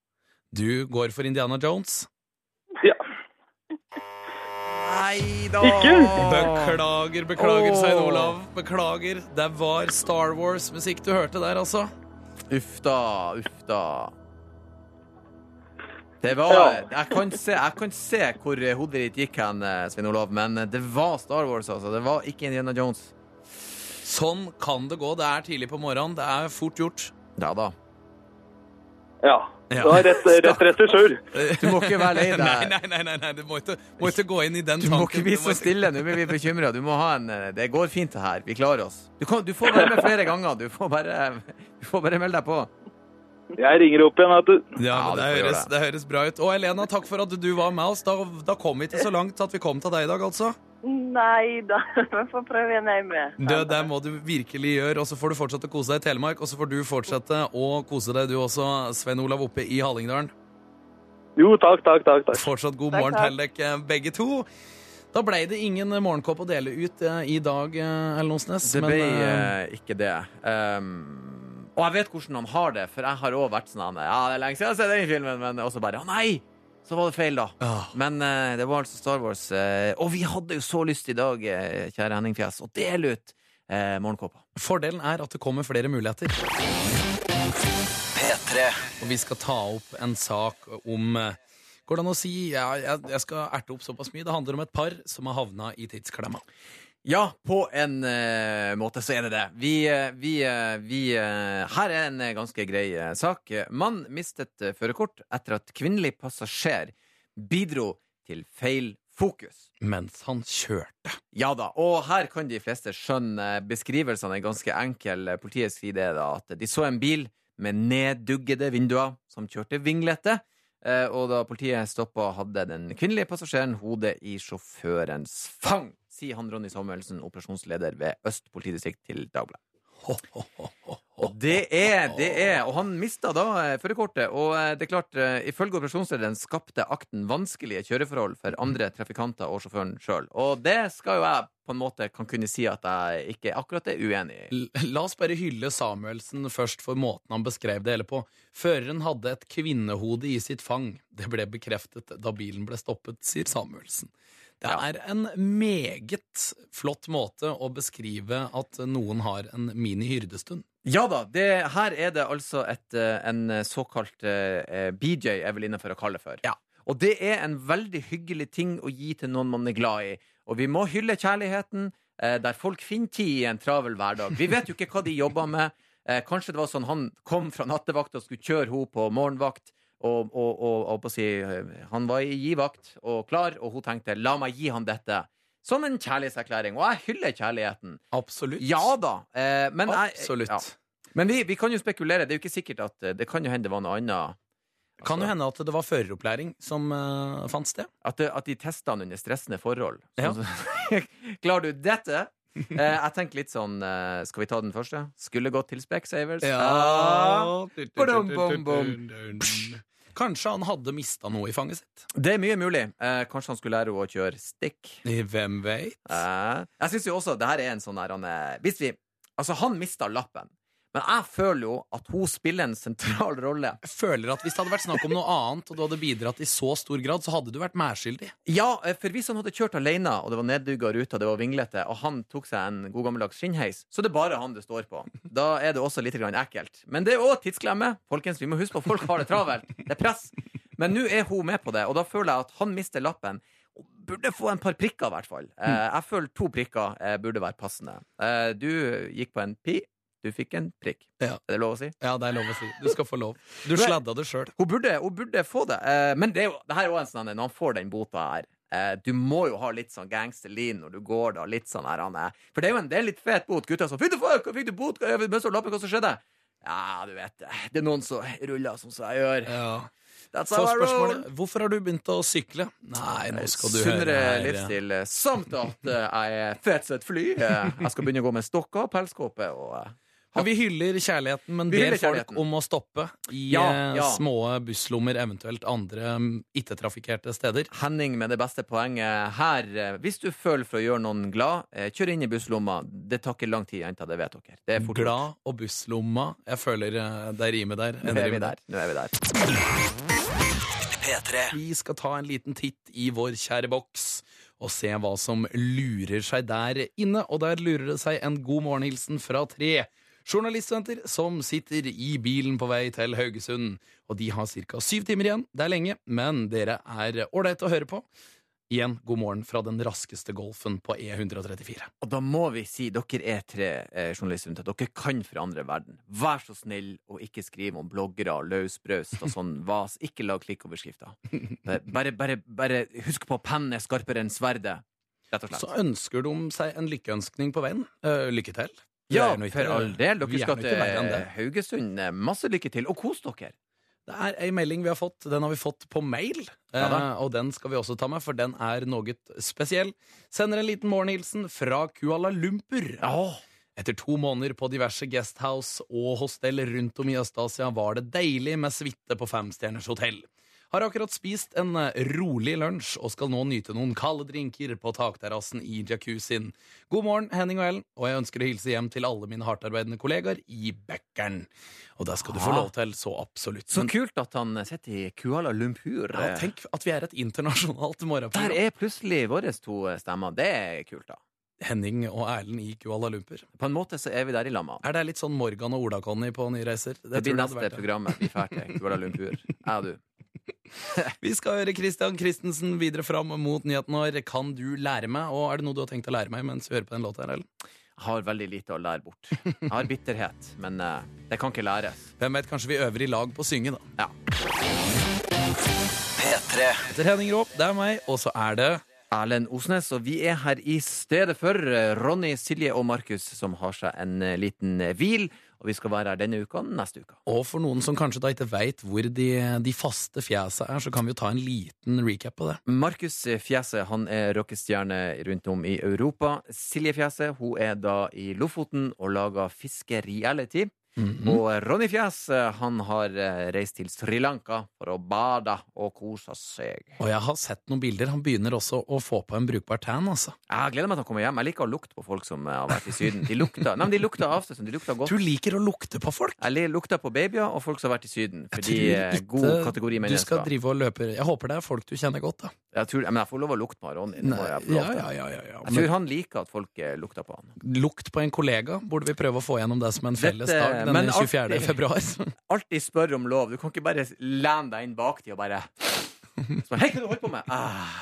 Du går for Indiana Jones. Ja. Nei da! Ikke? Beklager, beklager. Svein Olav. Beklager. Det var Star Wars-musikk du hørte der, altså. Uff da, uff da. Det var Ja. jeg, kan se, jeg kan se hvor hodet ditt gikk hen, eh, Svein Olav, men det var Star Wars, altså. Det var ikke Indiana Jones. Sånn kan det gå. Det er tidlig på morgenen. Det er fort gjort. Ja da. Ja. Ja. Du har rett, rett regissør. Du må ikke være lei deg. nei, nei, nei, nei. du må ikke, må ikke gå inn i den tanken. Du må ikke bli så stille. Nå blir vi bekymra. Du må ha en eh, Det går fint, det her. Vi klarer oss. Du, kan, du får være med flere ganger. Du får bare, du får bare melde deg på. Jeg ringer opp igjen, vet du. Ja, men det, høres, det. høres bra ut. Og Elena, takk for at du var med oss. Da, da kom vi ikke så langt at vi kom til deg i dag, altså. Nei da, vi får prøve igjen hjemme. Det, det må du virkelig gjøre, og så får du fortsette å kose deg i Telemark. Og så får du fortsette å kose deg, du også, Svein Olav, oppe i Hallingdalen. Jo, takk, takk, takk. takk. Fortsatt god morgen til dere begge to. Da ble det ingen morgenkopp å dele ut eh, i dag, eh, Ellen Osnes. Det ble men, uh, ikke det. Um, og jeg vet hvordan han har det, for jeg har òg vært sånn Ja, det er lenge siden jeg har sett den filmen, men også bare Å nei! Så var det feil, da. ah, Men uh, det var altså Star Wars. Uh, og vi hadde jo så lyst i dag, uh, kjære Henning Fjes, å dele ut uh, morgenkåpa. Fordelen er at det kommer flere muligheter. P3. Og vi skal ta opp en sak om Går det an å si ja, jeg, jeg skal erte opp såpass mye. Det handler om et par som har havna i tidsklemma. Ja, på en eh, måte så er det det. Vi, eh, vi, eh, vi eh, Her er en eh, ganske grei eh, sak. Mann mistet eh, førerkort etter at kvinnelig passasjer bidro til feil fokus. Mens han kjørte. Ja da, og her kan de fleste skjønne beskrivelsene er ganske enkel. Politiet sier det da at de så en bil med nedduggede vinduer som kjørte vinglete. Eh, Og da politiet stoppa, hadde den kvinnelige passasjeren hodet i sjåførens fang, sier han Ronny Samuelsen, operasjonsleder ved Øst politidistrikt til Dagbladet. Og det er, det er Og han mista da eh, førerkortet. Og eh, det er klart, eh, ifølge operasjonslederen skapte akten vanskelige kjøreforhold for andre trafikanter og sjåføren sjøl. Og det skal jo jeg på en måte kan kunne si at jeg ikke akkurat er uenig i. La oss bare hylle Samuelsen først for måten han beskrev det hele på. Føreren hadde et kvinnehode i sitt fang. Det ble bekreftet da bilen ble stoppet, sier Samuelsen. Det er en meget flott måte å beskrive at noen har en mini-hyrdestund. Ja da, det, her er det altså et, eh, en såkalt eh, BJ, jeg vil innenfor å kalle det for. Ja. Og det er en veldig hyggelig ting å gi til noen man er glad i. Og vi må hylle kjærligheten, eh, der folk finner tid i en travel hverdag. Vi vet jo ikke hva de jobber med. Eh, kanskje det var sånn han kom fra nattevakt og skulle kjøre henne på morgenvakt. Og, og, og, og si, han var i givakt og klar, og hun tenkte 'la meg gi han dette'. Som en kjærlighetserklæring. Og jeg hyller kjærligheten. Absolutt. Ja da. Eh, men jeg- ja. Men vi, vi kan jo spekulere. Det er jo ikke sikkert at eh, Det kan jo hende det var noe annet. Kan jo Altså, hende at det var føreropplæring som uh, fant sted. At, det, at de testa han under stressende forhold. Ja. Sånn, Klarer du dette? Eh, jeg tenker litt sånn eh, Skal vi ta den første? Skulle gått til Specsavers. Ah. Kanskje han hadde mista noe i fanget sitt. Det er mye mulig. Eh, kanskje han skulle lære henne å kjøre stikk. Hvem veit? Eh, jeg syns jo også det her er en sånn der han, eh, Hvis vi Altså, han mista lappen. Men jeg føler jo at hun spiller en sentral rolle. Jeg føler at Hvis det hadde vært snakk om noe annet, og du hadde bidratt i så stor grad, så hadde du vært medskyldig. Ja, eh, for hvis han hadde kjørt alene, og det var neddugga ruter, det var vinglete, og han tok seg en god gammeldags skinnheis, så det er bare han det står på. Da er det også litt ekkelt. Men det er òg tidsklemme. Folkens, vi må huske på at folk har det travelt. Det er press. Men nå er hun med på det, og da føler jeg at han mister lappen. Og burde få en par prikker, i hvert fall. Eh, jeg føler to prikker eh, burde være passende. Du gikk på en pi. Du fikk en prikk. Ja. Er det lov å si? Ja, det er lov å si. Du skal få lov. Du sladda det sjøl. Hun burde, hun burde få det. Eh, men det, er jo, det her er jo en sånn når han får den bota her eh, Du må jo ha litt sånn gangster-lean når du går da. Litt sånn her, er. For det er jo en, er litt fet bot. Gutta sånn 'Fikk du, fuck, fikk du bot? Lappen. Hva som skjedde?' Ja, du vet det. Det er noen som ruller som jeg gjør. Ja. That's Så spørsmålet hvorfor har du begynt å sykle? Nei, nå skal du Sunnere høre her. livsstil, eh, samt at eh, jeg er fet som et fly. Eh, Jeg skal begynne å gå med stokker pelskåpe. Og, eh, Men vi hyller kjærligheten, men ber folk om å stoppe i Ja, eh, ja. små busslommer, eventuelt andre mm, ikke-trafikkerte steder. Henning med det beste poenget her. eh, Hvis du føler for å gjøre noen glad, eh, kjør inn i busslomma. Det tar ikke lang tid, jenta. Det vet dere. Det er fort. Glad og busslomma. Jeg føler det rimer der. Nå er vi der. Nå er vi der. Vi skal ta en liten titt i vår kjære boks og se hva som lurer seg der inne. Og der lurer det seg en god morgenhilsen fra tre journaliststudenter som sitter i bilen på vei til Haugesund. Og de har ca. syv timer igjen. Det er lenge, men dere er ålreite å høre på. Igjen god morgen fra den raskeste golfen på E E134. Og da må vi si, dere er tre eh, journalister at dere kan forandre verden. Vær så snill og ikke skriv om bloggere og løsbraust og sånn vas. Ikke lag klikkoverskrifter. Bare, bare, bare, bare husk på pennen er skarpere enn sverdet. Rett og slett. Så ønsker de seg en lykkeønskning på veien. Uh, lykke til. Ja, for all del. Dere er skal til. Haugesund. Eh, Masse lykke til, og kos dere. Det er ei melding vi har fått. Den har vi fått på mail. Ja eh, og den skal vi også ta med, for den er noe spesiell. Sender en liten morgenhilsen fra Kuala Lumpur. Etter to måneder på diverse guesthouse og hostell rundt om i Øst-Asia var det deilig med suite på femstjerners hotell. Har akkurat spist en eh, rolig lunsj og skal nå nyte noen kalde drinker på takterrassen i jacuzzien. God morgen, Henning og Ellen, og jeg ønsker å hilse hjem til alle mine hardtarbeidende kollegaer i Bekkeren. Og det skal du få Ah. lov til, så absolutt. Så kult at han sitter i Kuala Lumpur. ja, tenk at vi er et internasjonalt Der er plutselig våre to stemmer. Det er kult, da. Henning og Erlend i Kuala Lumpur. På en måte så er vi der i lamma. Er det litt sånn Morgan og Ola-Conny på Nye reiser? Det tror blir neste programmet vi drar til Kuala Lumpur. Jeg og du. Vi skal høre Christian Christensen videre fram mot nyheten vår. Kan du lære meg? Og er det noe du har tenkt å lære meg mens vi hører på den låta her? Jeg har veldig lite å lære bort. Jeg har bitterhet, men uh, det kan ikke læres. Hvem vet, kanskje vi øver i lag på å synge, da. Ja. Etter Henning Råp, det er meg, og så er det Erlend Osnes, og vi er her i stedet for eh, Ronny, Silje og Markus, som har seg en eh, liten hvil. Og vi skal være her denne uka og neste uke. Og for noen som kanskje da ikke veit hvor de, de faste fjesa er, så kan vi jo ta en liten recap på det. Markus Fjeset han er rockestjerne rundt om i Europa. Silje Fjeset hun er da i Lofoten og lager fiskereality. Mhm. Og Ronny Fjes eh, han har eh, reist til Sri Lanka for å bade og kose seg. Og jeg har sett noen bilder. Han begynner også å få på en brukbar tan, altså. Jeg gleder meg til å komme hjem. Jeg liker å lukte på folk som eh, har vært i Syden. De lukter, nei, de lukter avstøtende. De lukter godt. Du liker å lukte på folk. Jeg lukter på babyer og folk som har vært i Syden. Fordi god kategori mennesker. Du skal drive og løpe Jeg håper det er folk du kjenner godt, da. Jeg, tror, men jeg får lov å lukte på Ronny. Må jeg ja, ja, ja. Jeg tror han liker at folk lukter på han. Lukt på en kollega burde vi prøve å få gjennom det som en felles Dette- dag denne men 24. alltid- februar. Alltid spør om lov. Du kan ikke bare lene deg inn bak de og bare så, Hei, hva du holder på med? Ah,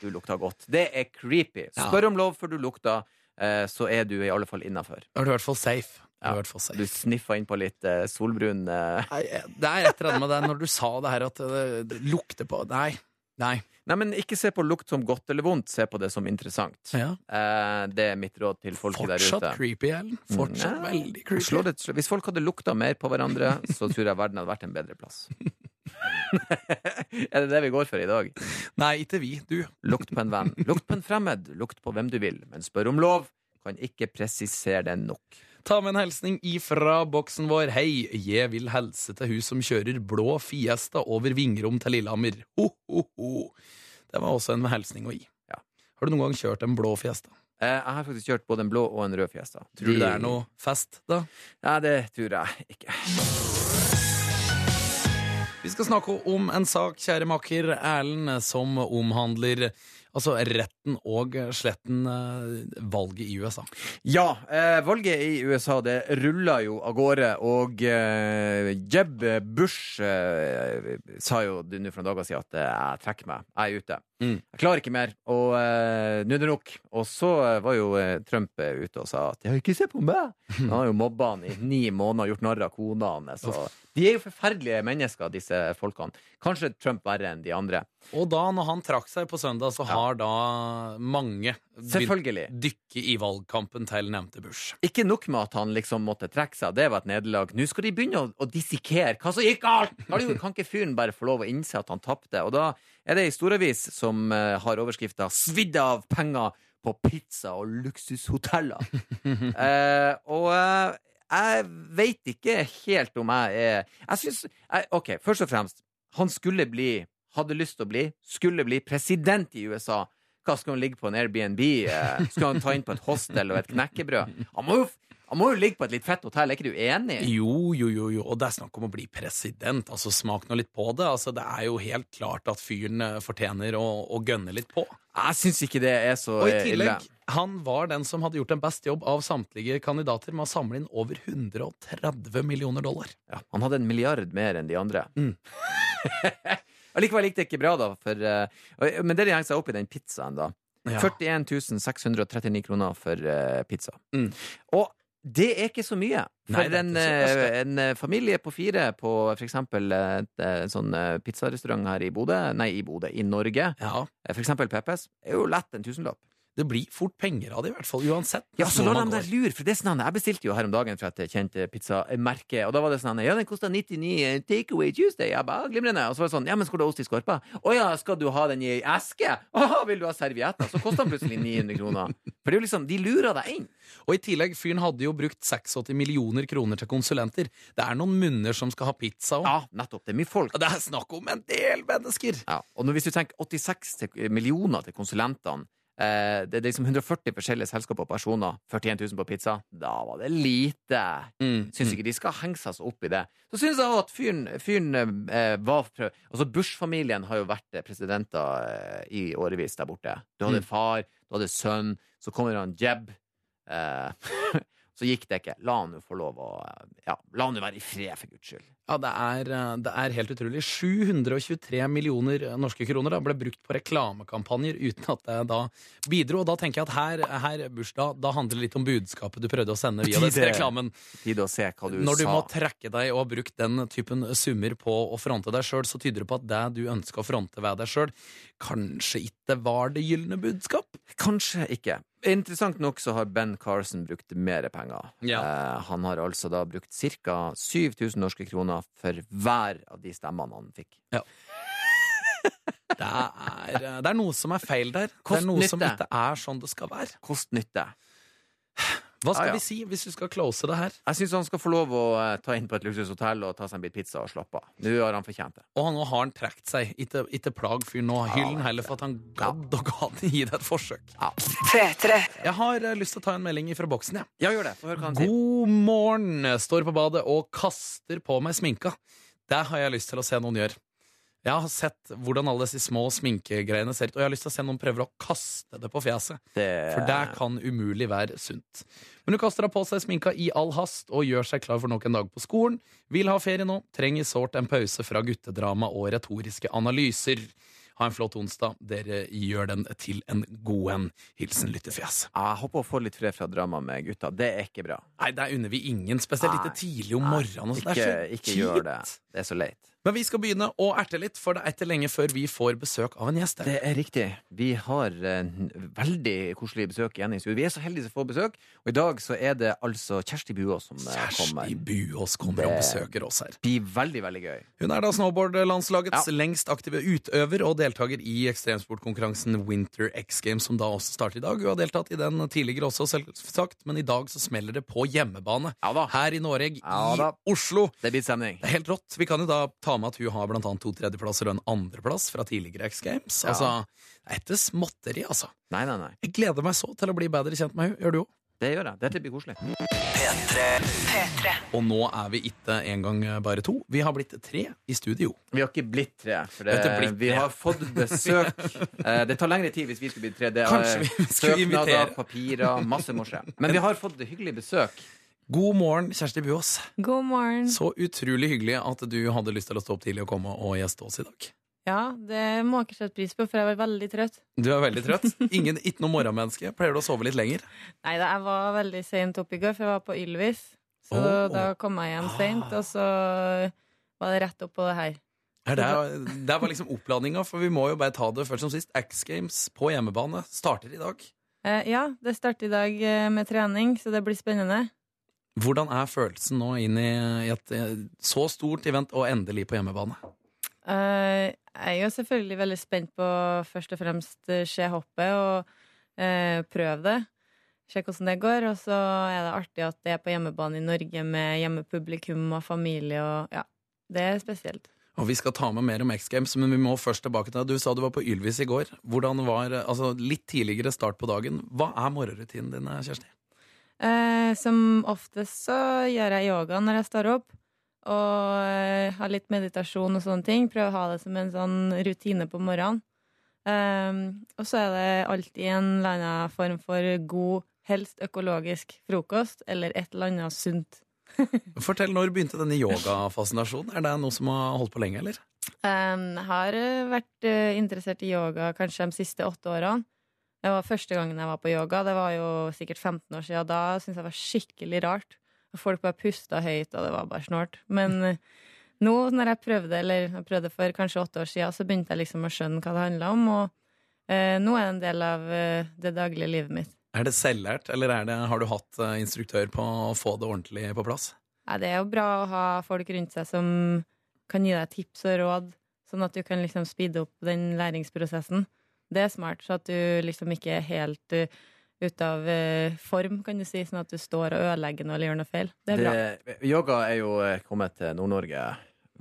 du lukter godt. Det er creepy. Spør om lov før du lukter, eh, så er du i alle fall innafor. Da er du i hvert fall safe. Ja. du sniffa inn på litt eh, solbrun eh. Nei, det er et eller annet med det når du sa det her at det, det lukter på Nei. Nei. Nei, men ikke se på lukt som godt eller vondt, se på det som interessant. Ja. Eh, det er mitt råd til folk der Fortsatt ute. creepy, Ellen. Fortsatt Nei, veldig creepy. Det, hvis folk hadde lukta mer på hverandre, så tror jeg verden hadde vært en bedre plass. er det det vi går for i dag? Nei, ikke vi. Du. Lukt på en venn. Lukt på en fremmed. Lukt på hvem du vil. Men spør om lov. Kan ikke presisere det nok. Ta med en hilsning ifra boksen vår. Hei, jeg vil helse til hun som kjører blå Fiesta over Vingrom til Lillehammer. Ho, ho, ho. Det var også en hilsning å gi. Ja. Har du noen gang kjørt en blå Fiesta? Eh, Jeg har faktisk kjørt både en blå og en rød Fiesta. Tror du det er noe fest, da? Nei, det tror jeg ikke. Vi skal snakke om en sak, kjære makker Erlend, som omhandler altså retten og sletten eh, valget i USA. Ja, eh, valget i USA det ruller jo av gårde, og eh, Jeb Bush eh, sa jo nå for noen dager siden at eh, jeg trekker meg, jeg er ute. Mm. Jeg klarer ikke mer, og eh, nå er det nok. Og så var jo Trump ute og sa at 'ja, ikke se på meg'. Han har jo mobba han i ni måneder, gjort narr av kona hans. De er jo forferdelige mennesker, disse folkene. Kanskje Trump verre enn de andre. Og da, når han trakk seg på søndag, så Ja. Har da mange Selvfølgelig. dykke i valgkampen til nevnte Bush. Ikke nok med at han liksom måtte trekke seg, det var et nederlag. Nå skal de begynne å, å dissekere hva som gikk galt! Kan, ikke fyren bare få lov å innse at han tapte? Og da er det ei storavis som eh, har overskrifta 'Svidd av penger på pizza og luksushoteller'. Eh, og eh, jeg veit ikke helt om jeg er Jeg syns OK, først og fremst. Han skulle bli, hadde lyst til å bli, skulle bli president i USA. Hva skal han ligge på en Airbnb? Eh, Skal han ta inn på et hostel og et knekkebrød? Han må jo, han må jo ligge på et litt fett hotell, er ikke du enig? Jo, jo, jo, jo, og det er snakk om å bli president. Altså, Smak nå litt på det. Altså, det er jo helt klart at fyren eh, fortjener å, å gønne litt på. Jeg syns ikke det er så ille. Og i tillegg, ille. han var den som hadde gjort en best jobb av samtlige kandidater med å samle inn over 130 millioner dollar. Ja, han hadde en milliard mer enn de andre. Mm. Allikevel gikk det ikke bra, da. For, uh, men det de henger seg opp i den pizzaen, da. Ja. 41 639 kroner for uh, pizza. Mm. Og det er ikke så mye. For Nei, en, eh, en eh, familie på fire på for eksempel en sånn pizzarestaurant her i Bodø, nei, i Bodø, i Norge, Ja, for eksempel Peppes, er jo lett en tusenlapp. Det blir fort penger av det, i hvert fall. Uansett. Ja, så la dem de der lure, for det er sånn Jeg bestilte jo her om dagen fra et kjent eh, pizzamerke, og da var det sånn Ja, den kosta 99 Take takeaway Tuesday. Jeg bare, «Ah, glimrende. Og så var det sånn Ja, men skal du ha ost i skorpa? Å ja, skal du ha den i eske? Å, vil du ha servietter? Så kosta den plutselig 900 kroner. For det er jo liksom De lurer deg inn. Og i tillegg, fyren hadde jo brukt 86 millioner kroner til konsulenter. Det er noen munner som skal ha pizza òg. Ja, nettopp. Det er mye folk. Det er snakk om en del mennesker! Ja, og hvis du tenker 86 millioner til konsulentene eh, Det er liksom 140 forskjellige selskaper og personer. 41 000 på pizza. Da var det lite. Mm. Syns ikke de skal henge seg så opp i det. Så syns jeg at fyren, fyren eh, var prøv... Altså Bush-familien har jo vært eh, presidenter eh, i årevis der borte. Du hadde Mm. far, du hadde sønn, så kommer han Jeb. Eh, så gikk det ikke. La han jo få lov å eh, Ja, la han jo være i fred, for guds skyld. Ja, det er, eh, det er helt utrolig. 723 millioner norske kroner da, ble brukt på reklamekampanjer uten at det da bidro. Og da tenker jeg at her, her bursdag, da, handler det litt om budskapet du prøvde å sende via denne reklamen. Tid å se hva du Når du sa. må trekke deg og har brukt den typen summer på å fronte deg sjøl, så tyder det på at det du ønsker å fronte ved deg sjøl, kanskje ikke var det gylne budskap. Kanskje ikke. Interessant nok så har Ben Carson brukt mer penger. Ja. Eh, han har altså da brukt ca. 7000 norske kroner for hver av de stemmene han fikk. Det er, det er noe som er feil der. Det er noe som ikke er sånn det skal være. Kost-nytte. Hva skal Ja, ja. vi si hvis vi skal close det her? Jeg syns han skal få lov å eh, ta inn på et luksushotell og ta seg en bit pizza og slappe av. Nå har han fortjent det. Og nå har han trukket seg. Ikke, ikke plag fyren nå. Hyll den heller for at han gadd og gadd gi det et forsøk. Jeg har eh, lyst til å ta en melding fra boksen, jeg. Ja, gjør det. Få høre hva han sier. God morgen! Står på badet og kaster på meg sminka. Det har jeg lyst til å se noen gjøre. Jeg har sett hvordan alle disse små sminkegreiene ser ut, og jeg har lyst til å se noen prøver å kaste det på fjeset. Det, For det kan umulig være sunt. Men hun kaster da på seg sminka i all hast og gjør seg klar for nok en dag på skolen. Vil ha ferie nå, trenger sårt en pause fra guttedrama og retoriske analyser. Ha en flott onsdag. Dere gjør den til en god en. Hilsen Lyttefjes. Jeg håper å få litt fred fra drama med gutta. Det er ikke bra. Nei, der unner vi ingen, spesielt ikke tidlig om morgenen. og sånn. Ikke, ikke gjør det. Det er så leit. Men vi skal begynne å erte litt, for det er ikke lenge før vi får besøk av en gjest. Det er riktig. Vi har eh, veldig koselig besøk igjen i studio. Vi er så heldige som får besøk, og i dag så er det altså Kjersti Buås som Kjersti kommer. Kjersti Buås kommer og besøker oss her. Det blir veldig, veldig gøy. Hun er da snowboardlandslagets Ja. lengst aktive utøver og deltaker i ekstremsportkonkurransen Winter X Games, som da også starter i dag. Hun har deltatt i den tidligere også, selvsagt, men i dag så smeller det på hjemmebane. Ja. Her i Norge, Ja i. Oslo. Det blir stemning. Det er helt rått. Vi kan jo da ta ta med at hun har blant annet to tredjeplasser og en andreplass fra tidligere X Games. Ja. Altså, det er ikke småtteri, altså. Nei, nei, nei. Jeg gleder meg så til å bli bedre kjent med henne. Gjør du òg? Det gjør jeg. Dette blir koselig. Og nå er vi ikke engang bare to. Vi har blitt tre i studio. Vi har ikke blitt tre. For det, blitt vi tre. har fått besøk. Eh, Det tar lengre tid hvis vi skulle blitt tre. Det er Kanskje vi skulle søknader, invitere. papirer, masse morsomt. Men vi har fått hyggelig besøk. God morgen, Kjersti Buås. God morgen. Så utrolig hyggelig at du hadde lyst til å stå opp tidlig og komme og gjeste oss i dag. Ja, det må jeg ikke sette pris på, for jeg var veldig trøtt. Du er veldig trøtt. Ingen, ikke noe morgenmenneske. Pleier du å sove litt lenger? Nei jeg var veldig seint oppe i går, for jeg var på Ylvis. Så oh. da kom jeg hjem seint, og så var det rett opp på det her. Her, det, der, var liksom oppladninga, for vi må jo bare ta det først som sist. X Games på hjemmebane starter i dag. Eh, ja, det starter i dag eh, med trening, så det blir spennende. Hvordan er følelsen nå inn i et eh, så stort event og endelig på hjemmebane? Uh, jeg er jo selvfølgelig veldig spent på først og fremst eh, se hoppet og uh, prøve det. Se hvordan det går. Og så er det artig at det er på hjemmebane i Norge med hjemmepublikum og familie og ja, det er spesielt. Og Vi skal ta med mer om X Games, men vi må først tilbake til deg. Du sa du var på Ylvis i går. Hvordan var, altså Litt tidligere start på dagen. Hva er morgenrutinen din, Kjersti? Eh, som oftest så gjør jeg yoga når jeg står opp. Og eh, har litt meditasjon og sånne ting. Prøver å ha det som en sånn rutine på morgenen. Eh, og så er det alltid en eller annen form for god, helst økologisk frokost. Eller et eller annet sunt. Fortell, Når begynte denne yogafascinasjonen? Er det noe som har holdt på lenge, eller? Eh, Jeg har eh, vært interessert i yoga kanskje de siste åtte årene. Det var første gangen jeg var på yoga. Det var jo sikkert 15 år siden. Da syntes jeg det var skikkelig rart. Folk bare pusta høyt, og det var bare snålt. Men eh, nå når jeg prøvde, eller jeg prøvde for kanskje åtte år siden, så begynte jeg liksom å skjønne hva det handla om. Og eh, nå er det en del av eh, det daglige livet mitt. Er det selvlært, eller er det, har du hatt eh, instruktør på å få det ordentlig på plass? Nei, det er jo bra å ha folk rundt seg som kan gi deg tips og råd, sånn at du kan liksom speede opp den læringsprosessen. Det er smart, så at du liksom ikke er helt uh, ute av eh, form, kan du si, sånn at du står og ødelegger noe eller gjør noe feil. Det er bra. Det, yoga er jo eh, kommet til Nord-Norge.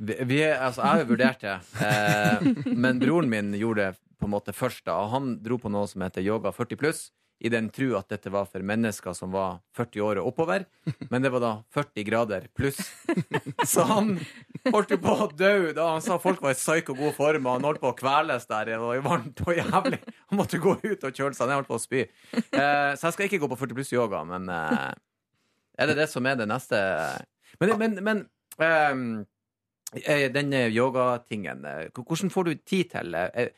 Altså, jeg har jo vurdert det, eh, men broren min gjorde det på en måte først. da og Han dro på noe som heter yoga 40 pluss, i den tru at dette var for mennesker som var 40 år og oppover. Men det var da 40 grader pluss. Så han holdt jo på å dø da han sa folk var i psyko god form, og han holdt på å kveles der. Det var varmt og jævlig. Han måtte gå ut og kjøle seg. Han holdt på å spy. Eh, så jeg skal ikke gå på 40 pluss yoga, men eh, er det det som er det neste Men, men, men ehm, eh, den eh, yogatingen, eh, hvordan får du tid til eh,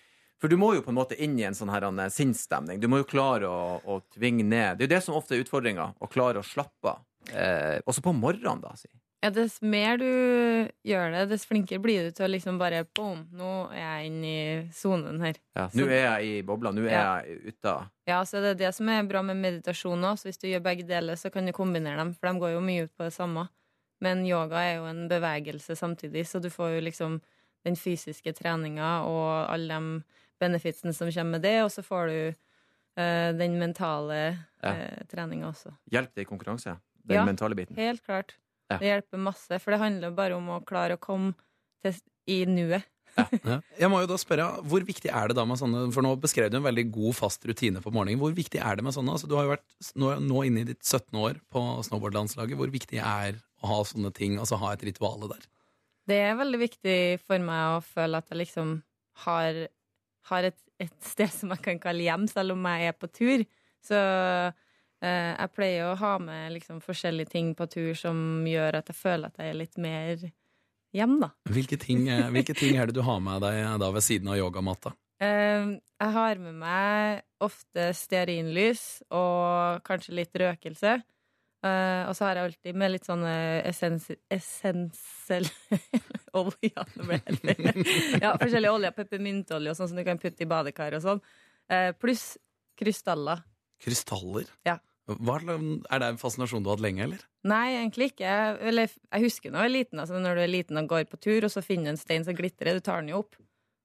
For du må jo på en måte inn i en sånn her eh, sinnsstemning. Du må jo klare å, å tvinge ned. Det er jo det som ofte er utfordringa, å klare å slappe av. Eh, også på morgenen, da. Si. Ja, dess mer du gjør det, dess flinkere blir du til å liksom bare boom, nå er jeg inne i sonen her. Ja, Nå er jeg i bobla. Nå er Ja. jeg ute. Ja, så det er det som er bra med meditasjon òg. Hvis du gjør begge deler, så kan du kombinere dem, for de går jo mye ut på det samme. Men yoga er jo en bevegelse samtidig, så du får jo liksom den fysiske treninga og alle de benefitsene som kommer med det, og så får du uh, den mentale Ja. uh, treninga også. Hjelp det i konkurranse. Den Ja. mentale biten. Helt klart. Ja. Det hjelper masse, for det handler bare om å klare å komme til, i nuet. Ja. Jeg må jo da spørre, Hvor viktig er det da med sånne For nå beskrev du en veldig god, fast rutine på morgenen. Hvor viktig er det med sånne? Altså, du har jo vært nå, nå inne i ditt 17. år på snowboardlandslaget. Hvor viktig er å ha sånne ting, altså ha et rituale der? Det er veldig viktig for meg å føle at jeg liksom har, har et, et sted som jeg kan kalle hjem, selv om jeg er på tur. Så eh, jeg pleier å ha med liksom forskjellige ting på tur som gjør at jeg føler at jeg er litt mer hjem, da. Hvilke ting, eh, hvilke ting er det du har med deg da ved siden av yogamatta? Eh, jeg har med meg ofte stearinlys og kanskje litt røkelse. Eh, og så har jeg alltid med litt sånn essens essentiell olje. Ja, forskjellige oljer, peppermyntolje og sånn som du kan putte i badekar og sånn. Uh, pluss krystaller. Krystaller? Ja. Hva, er det en fascinasjon du har hatt lenge, eller? Nei, egentlig ikke. Jeg, eller, jeg husker når jeg er liten. Altså, når du er liten og går på tur, og så finner du en stein som glitrer, du tar den jo opp.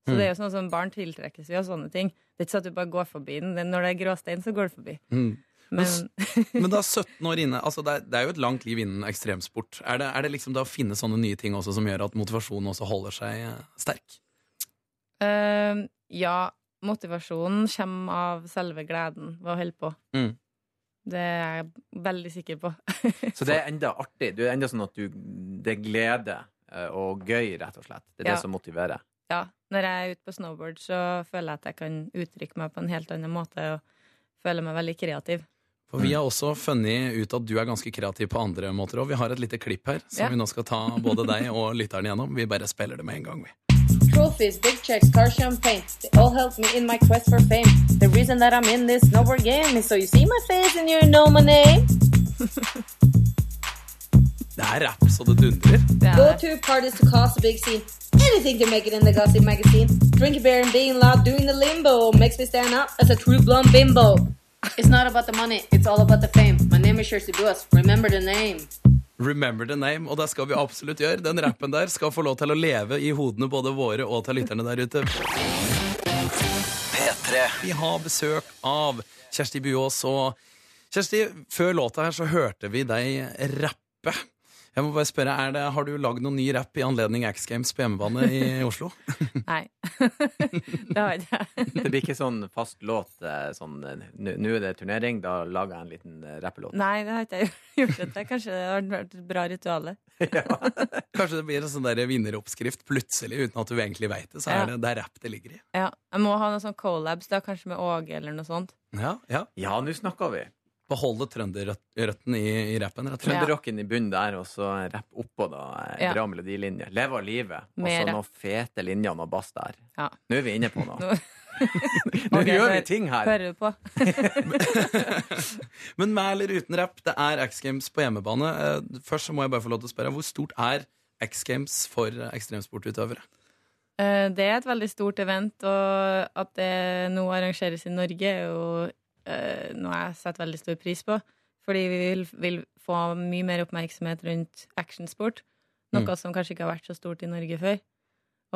Så det er jo sånn som barn tiltrekkes jo av sånne ting. Det er ikke sånn at du bare går forbi den. Når det er gråstein, så går du forbi. Mm. Men Men da 17 år inne, altså det er, det er jo et langt liv innen ekstremsport. Er det, er det liksom da å finne sånne nye ting også som gjør at motivasjonen også holder seg eh, sterk? Uh, ja, motivasjonen kommer av selve gleden ved å holde på. Mm. Det er jeg veldig sikker på. Så det er enda artig. Det er enda sånn at du, det er glede eh, og gøy, rett og slett. Det er Ja. det som motiverer. Ja, når jeg er ute på snowboard, så føler jeg at jeg kan uttrykke meg på en helt annen måte og føler meg veldig kreativ. For vi har også funnet ut at du er ganske kreativ på andre måter òg. Vi har et lite klipp her som Ja. vi nå skal ta både deg og lytteren gjennom. Vi bare spiller det med en gang, vi. Trophies, big checks, car champagne. They all help me in my quest for fame. The reason that I'm in this snowboard game is so you see my face and you know my name. Det er rapp så det dundrer. Det Go to parties to cause a big scene. Anything to make it in the gossip magazine. Drink a beer and being loud, doing the limbo makes me stand up as a true blonde bimbo. It's not about the money, it's all about the fame. My name is Kirsty Buas. Remember the name. Remember the name, og det skal vi absolutt gjøre. Den rappen der skal få lov til å leve i hodene både våre og til lytterne der ute. P3. Vi har besøk av Kjersti Buås, og Kjersti, før låta her så hørte vi deg rappe. Jeg må bare spørre, er det, Har du lagd noen ny rapp i anledning X Games på hjemmebane i Oslo? nei. det har jeg ikke. Det blir ikke sånn fast låt eh, sånn eh, Nå er det turnering, da lager jeg en liten eh, rappelåt. Nei, det har ikke jeg gjort. Det. Kanskje det har vært et bra ritual. Kanskje det blir en sånn der vinneroppskrift plutselig, uten at du egentlig veit det. Så Ja. er det, det er rapp det ligger i. Ja, jeg må ha noen sånn collabs, da, kanskje med Åge eller noe sånt. Ja, ja. Ja, nå snakker vi. Beholde trønderrøttene i, i rappen. Trønderrocken i bunnen der, og så rapp oppå, da. eh, Ja. Bra melodilinje. Leve av livet. Og så noen fete linjer og noe bass der. Ja. Nå er vi inne på noe. Nå- okay, gjør vi ting her. Hører du på? Men med eller uten rapp, det er X Games på hjemmebane. Eh, Først så må jeg bare få lov til å spørre, hvor stort er X Games for eh, ekstremsportutøvere? Eh, Det er et veldig stort event, og at det nå arrangeres i Norge, er jo eh, noe jeg setter veldig stor pris på. Fordi vi vil, vil få mye mer oppmerksomhet rundt actionsport. Noe Mm. som kanskje ikke har vært så stort i Norge før.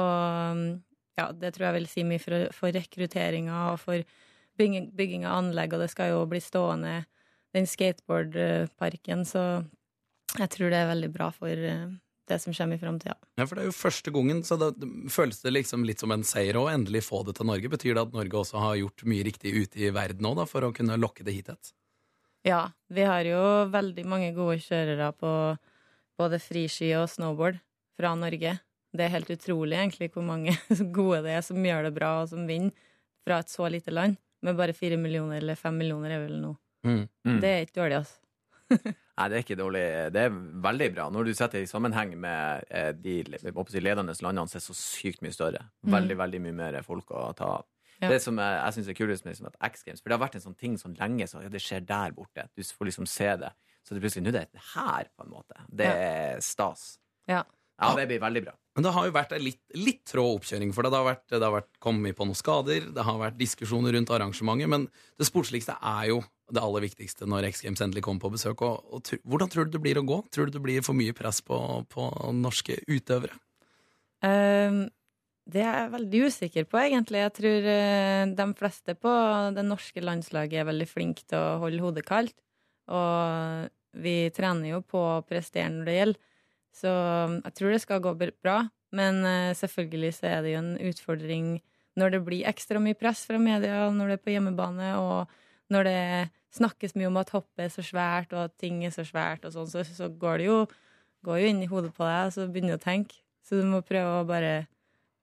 Og mm, ja, det tror jeg vil si mye for, for rekrutteringa og for bygging, bygging av anlegg, og det skal jo bli stående den skateboardparken, så jeg tror det er veldig bra for eh, det som kommer i framtida. Ja, for det er jo første gangen, så da føles det liksom litt som en seier å endelig få det til Norge. Betyr det at Norge også har gjort mye riktig ute i verden òg, da, for å kunne lokke det hit? et? Ja, vi har jo veldig mange gode kjørere på både friski og snowboard fra Norge. Det er helt utrolig egentlig hvor mange gode det er som gjør det bra, og som vinner fra et så lite land. Med bare fire millioner eller fem millioner er vel nå. Mm. Mm. Det er ikke dårlig, altså. Nei, det er ikke dårlig. Det er veldig bra. Når du setter det i sammenheng med eh, de ledende landene, så er så sykt mye større. Veldig, veldig mye mer folk å ta av. Ja. Det som jeg, jeg syns er kulest med liksom, at X Games For det har vært en sånn ting sånn lenge, så ja, det skjer der borte. Du får liksom se det. Så det plutselig nå er det her, på en måte. Det er stas. Ja. Ja, det blir veldig bra. Men det har jo vært litt, litt trå oppkjøring for det. Det har, vært, det har vært kommet på noen skader, det har vært diskusjoner rundt arrangementet, men det sportsligste er jo det aller viktigste når X Games endelig kommer på besøk. Og, og hvordan tror du det blir å gå? Tror du det blir for mye press på, på norske utøvere? Um, det er jeg veldig usikker på, egentlig. Jeg tror eh, de fleste på det norske landslaget er veldig flinke til å holde hodet kaldt. Og vi trener jo på å prestere når det gjelder. Så jeg tror det skal gå bra. Men eh, selvfølgelig så er det jo en utfordring når det blir ekstra mye press fra media, når det er på hjemmebane, og når det snakkes mye om at hoppet er så svært, og at ting er så svært, og sånn, så, så går det jo, går jo inn i hodet på deg, og så begynner du å tenke. Så du må prøve å bare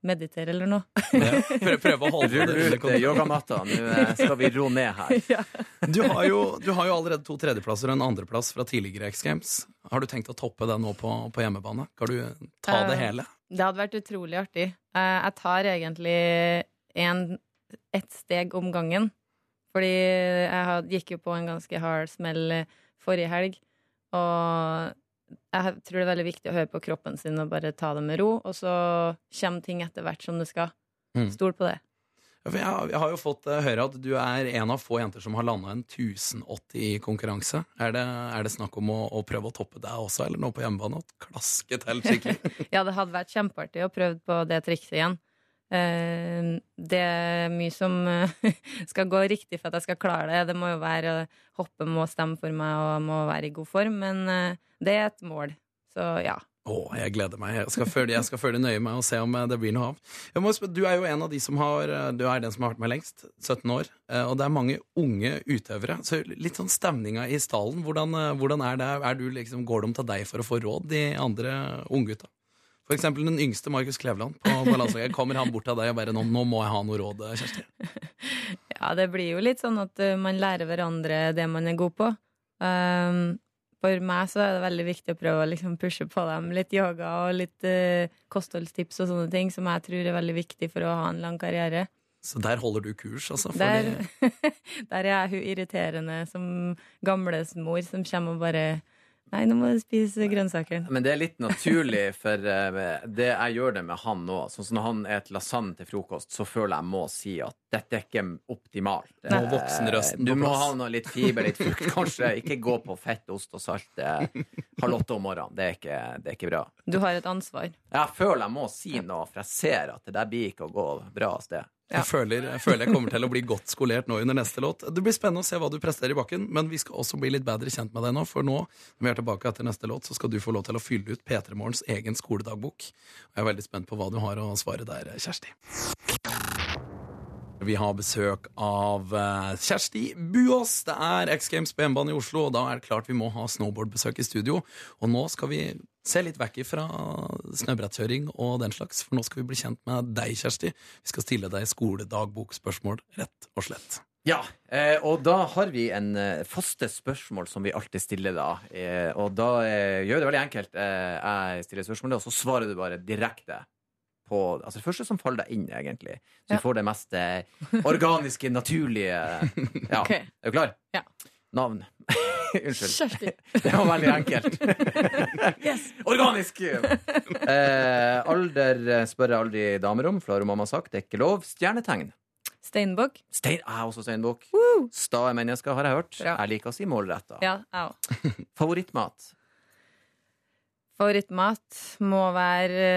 meditere eller noe. Ja, prøv, prøve å holde Rull det ut yogamatta. Nå eh, skal vi ro ned her. Du har, jo, du har jo allerede to tredjeplasser og en andreplass fra tidligere X Games. Har du tenkt å toppe det nå på, på hjemmebane? Kan du ta det Eh, hele? Det hadde vært utrolig artig. Eh, Jeg tar egentlig en, ett steg om gangen. Fordi jeg gikk jo på en ganske hard smell eh, forrige helg. Og jeg tror det er veldig viktig å høre på kroppen sin og bare ta det med ro. Og så kommer ting etter hvert som det skal. Mm. Stol på det. Jeg, har- jo fått eh, høre at du er en av få jenter som har landa en 1080 i konkurranse. Er det, er det snakk om å, å prøve å toppe deg også, eller nå på hjemmebane? Å klaske til skikkelig? Ja, det hadde vært kjempeartig å prøve på det trikset igjen. Eh, det er mye som eh, skal gå riktig for at jeg skal klare det. Det må jo være hoppe må stemme for meg og må være i god form, men eh, det er et mål. Så ja. Å, jeg gleder meg. Jeg skal, følge, jeg skal følge nøye med og se om det blir noe av. Spørre, du er jo en av de som har Du er den som har vært med lengst. 17 år. Og det er mange unge utøvere. Så litt sånn stemninga i stallen. Hvordan, hvordan er det? Er du liksom, går de til deg for å få råd, de andre unggutta? For eksempel den yngste, Markus Kleveland, på, på. Kommer han bort til deg og bare nå, 'Nå må jeg ha noe råd', Kjersti? Ja, det blir jo litt sånn at uh, man lærer hverandre det man er god på. Um, for meg så er det veldig viktig å prøve å liksom pushe på dem litt yoga og litt uh, kostholdstips og sånne ting, som jeg tror er veldig viktig for å ha en lang karriere. Så der holder du kurs, altså? Der, der er jeg hun irriterende som gamlesmor som kommer og bare Nei, nå må du spise grønnsaker. Men det er litt naturlig, for eh, det jeg gjør det med han nå. Sånn som når han spiser lasagne til frokost, så føler jeg må si at dette er ikke optimalt. Må Eh, voksenrøsten Du må ha noe litt fiber, litt frukt, kanskje. Ikke gå på fett, ost og salt eh, halv åtte om morgenen. Det er, ikke, det er ikke bra. Du har et ansvar. Jeg føler jeg må si noe, for jeg ser at det der blir ikke å gå bra av sted. Jeg, føler, jeg føler jeg kommer til å bli godt skolert nå under neste låt. Det blir spennende å se hva du presterer i bakken, men vi skal også bli litt bedre kjent med deg nå. For nå, når vi er tilbake etter neste låt, så skal du få lov til å fylle ut P3 Morgens egen skoledagbok. Og jeg er veldig spent på hva du har å svare der, Kjersti. Vi har besøk av eh, Kjersti Buås. Det er X Games på hjemmebane i Oslo, og da er det klart vi må ha snowboardbesøk i studio. Og nå skal vi se litt vekk fra snøbrettkjøring og den slags, for nå skal vi bli kjent med deg, Kjersti. Vi skal stille deg skoledagbokspørsmål, rett og slett. Ja, eh, og da har vi en eh, faste spørsmål som vi alltid stiller da. Og da gjør vi det veldig enkelt. Jeg stiller spørsmålet, og så svarer du bare direkte på altså det første som faller deg inn, egentlig. Så Ja. du får det mest eh, organiske, naturlige Ja. Okay. Er du klar? Ja. Navn. Unnskyld. Kjersti. Det var veldig enkelt. Yes. Organisk! Eh, alder eh, spør jeg aldri damer om, for det har mamma sagt. Det er ikke lov. Stjernetegn. Steinbukk. Stein, jeg er også steinbukk. Stae mennesker, har jeg hørt. Bra. Jeg liker å si målretta. Ja. Favorittmat? Favorittmat må være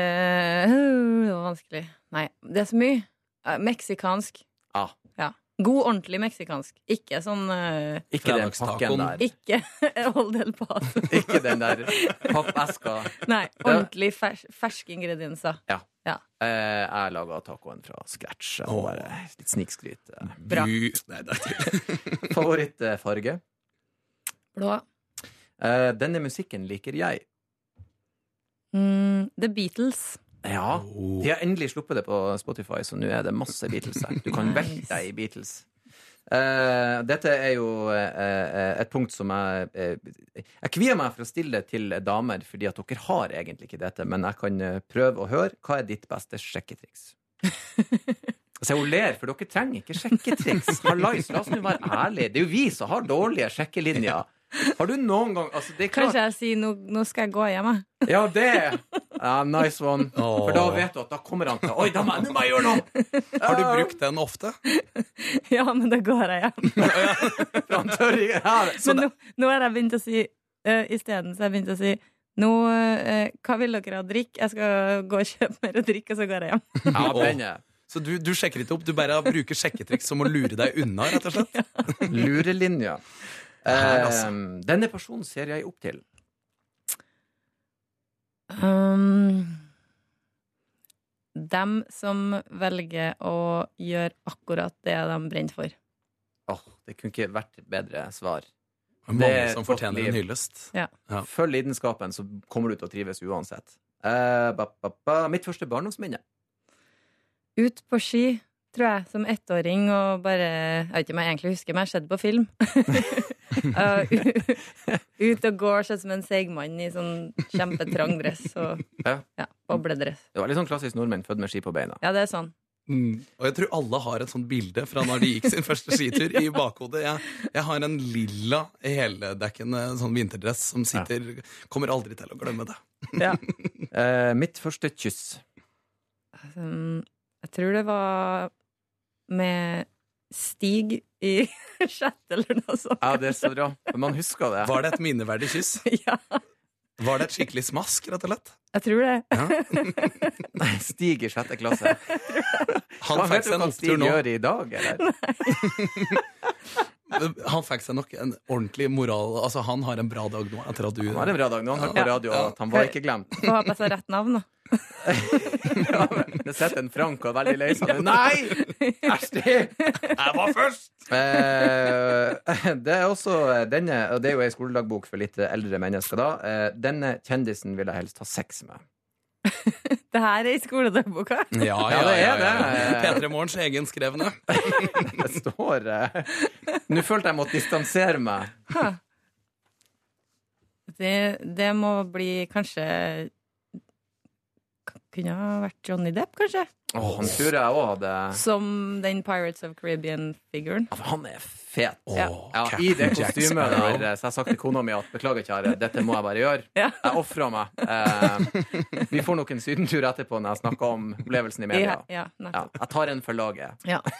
eh, Det var vanskelig. Nei, det er så mye. Eh, Meksikansk. Ah. Ja. God, ordentlig meksikansk. Ikke sånn uh, Ikke den pakken der. Ikke Old El Paso. Ikke den der pappeska. Nei, ordentlig fers ferske ingredienser. Eh, jeg laga tacoen fra scratch. Åh. bare litt snikskryt. Bra. Bu. Nei, det er til. Favorittfarge? Blå. Eh, denne musikken liker jeg. Mm, The Beatles. Ja. De har endelig sluppet det på Spotify, så nå er det masse Beatles her. Du kan velge velte deg i Beatles. Uh, dette er jo eh, et punkt som jeg Jeg kvier meg for å stille det til damer, fordi at dere har egentlig ikke dette, men jeg kan prøve å høre. Hva er ditt beste sjekketriks? Se, hun ler, for dere trenger ikke sjekketriks. Hallais, la oss nå være ærlige. Det er jo vi som har dårlige sjekkelinjer. Har du noen gang altså, det klart, Kanskje jeg sier nå, nå skal jeg gå hjem, jeg. Ja, det ja, Nice one. For da vet du at da kommer han til Oi, da må, nå må jeg gjøre noe! Har du brukt den ofte? Ja, men da går jeg hjem. For han tør ikke ja, så Men nå, nå har jeg begynt å si uh, Isteden så har jeg begynt å si nå, eh, hva vil dere ha å drikke? Jeg skal gå og kjøpe mer å drikke, og så går jeg hjem. Ja, den er Så du, du sjekker ikke opp, du bare bruker sjekketriks som å lure deg unna, rett og slett? lurelinja. Her, Eh, denne personen ser jeg opp til. Um, dem som velger å gjøre akkurat det de brenner for. Åh, det kunne ikke vært bedre svar. Det er Det mange er som fortjener en hyllest. Ja. Følg lidenskapen, så kommer du til å trives uansett. Uh, ba, ba, ba. Mitt første barndomsminne. Ut på ski, tror jeg, som ettåring, og bare Jeg vet ikke om jeg egentlig husker, men jeg har sett på film. Uh, ut og går sånn som en seig mann i sånn kjempetrang dress og Ja. ja, bobledress. Det var litt sånn klassisk nordmenn født med ski på beina. Ja, det er sånn. Mm. Og jeg tror alle har et sånt bilde fra når de gikk sin første skitur i bakhodet. Jeg, jeg har en lilla heldekkende sånn vinterdress som sitter Kommer aldri til å glemme det. Ja. Eh, mitt første kyss. Um, jeg tror det var med Stig i chat eller noe sånt. Ja, det er så bra. Men man husker det. Var det et minneverdig kyss? Ja. Var det et skikkelig smask, rett og slett? Jeg tror det. Nei, Stig i sjette klasse. Han Hva fikk vet du seg en hva Stig opptur nå. gjør i dag, eller? Han fikk seg nok en ordentlig moral Altså, han har en bra dag nå etter at du Han har en bra dag nå. Han hørte på Ja. radio at han var ikke glemt. Få håpe jeg sa rett navn, da. Ja, men Det sitter en Frank og er veldig lei seg. Nei! Æsj, Jeg var først! Eh, det er også denne, og det er jo ei skoledagbok for litt eldre mennesker, da. Eh, denne kjendisen vil jeg helst ha sex med. Det her er i skoledagboka. Ja, Ja, det er det. P3 Morgens egenskrevne. Det står eh, Nå følte jeg måtte distansere meg. Det, det må bli kanskje Kunne ha vært Johnny Depp, kanskje? Åh, han tror jeg òg hadde Som den Pirates of Caribbean-figuren. Altså, Han er fet. Oh, Ja, I det kostymet der, så jeg har sagt til kona mi at beklager, kjære, dette må jeg bare gjøre. Ja. Jeg ofra meg. Eh, vi får nok en sydentur etterpå når jeg snakker om opplevelsen i media. Ja, ja, Ja, jeg tar en for laget. Ja.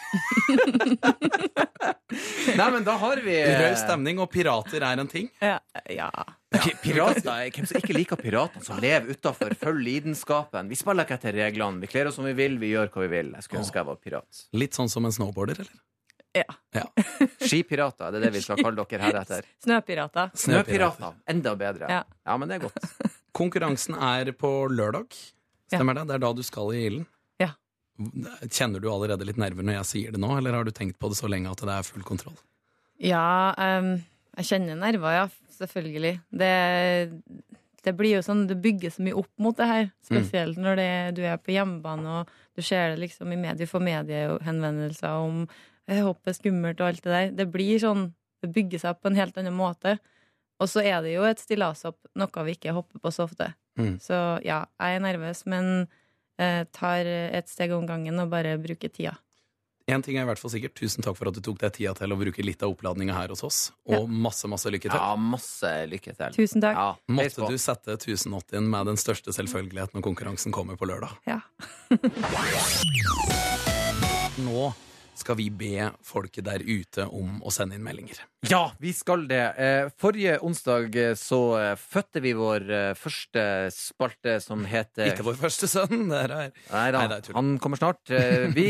Nei, men da har vi Rød stemning og pirater er en ting. Ja. ja. Pi- Pirater, Hvem som ikke liker piratene som lever utafor, følger lidenskapen. Vi spiller ikke etter reglene. Vi kler oss som vi vil, vi gjør hva vi vil. Jeg skulle ønske jeg var pirat. Litt sånn som en snowboarder, eller? ja. Ja. Skipirater, det er det vi skal kalle dere heretter. Snøpirater. Snøpirater, enda bedre. Ja. Ja, men det er godt. Konkurransen er på lørdag. Stemmer det? Det er da du skal i ilden? Ja. Kjenner du allerede litt nerver når jeg sier det nå, eller har du tenkt på det så lenge at det er full kontroll? Ja, um, jeg kjenner nerver, ja. Selvfølgelig. Det, det blir jo sånn, det bygger så mye opp mot det her. Spesielt når det, du er på hjemmebane og du ser det liksom i medier, får mediehenvendelser om hoppet hopp er skummelt og alt det der. Det blir sånn, det bygger seg opp på en helt annen måte. Og så er det jo et stillashopp, noe vi ikke hopper på så ofte. Mm. Så ja, jeg er nervøs, men eh, tar et steg om gangen og bare bruker tida. Én ting er i hvert fall sikkert. Tusen takk for at du tok deg tida til å bruke litt av oppladninga her hos oss. Og masse, masse lykke til. Ja, masse lykke til. Tusen takk. Ja, Måtte du sette 1080 med den største selvfølgelighet når konkurransen kommer på lørdag. Ja. Nå skal vi be folket der ute om å sende inn meldinger. Ja, vi skal det. Eh, Forrige onsdag eh, så eh, fødte vi vår første spalte som heter Ikke vår første sønn. Det er Nei da, Nei, er han kommer snart. Vi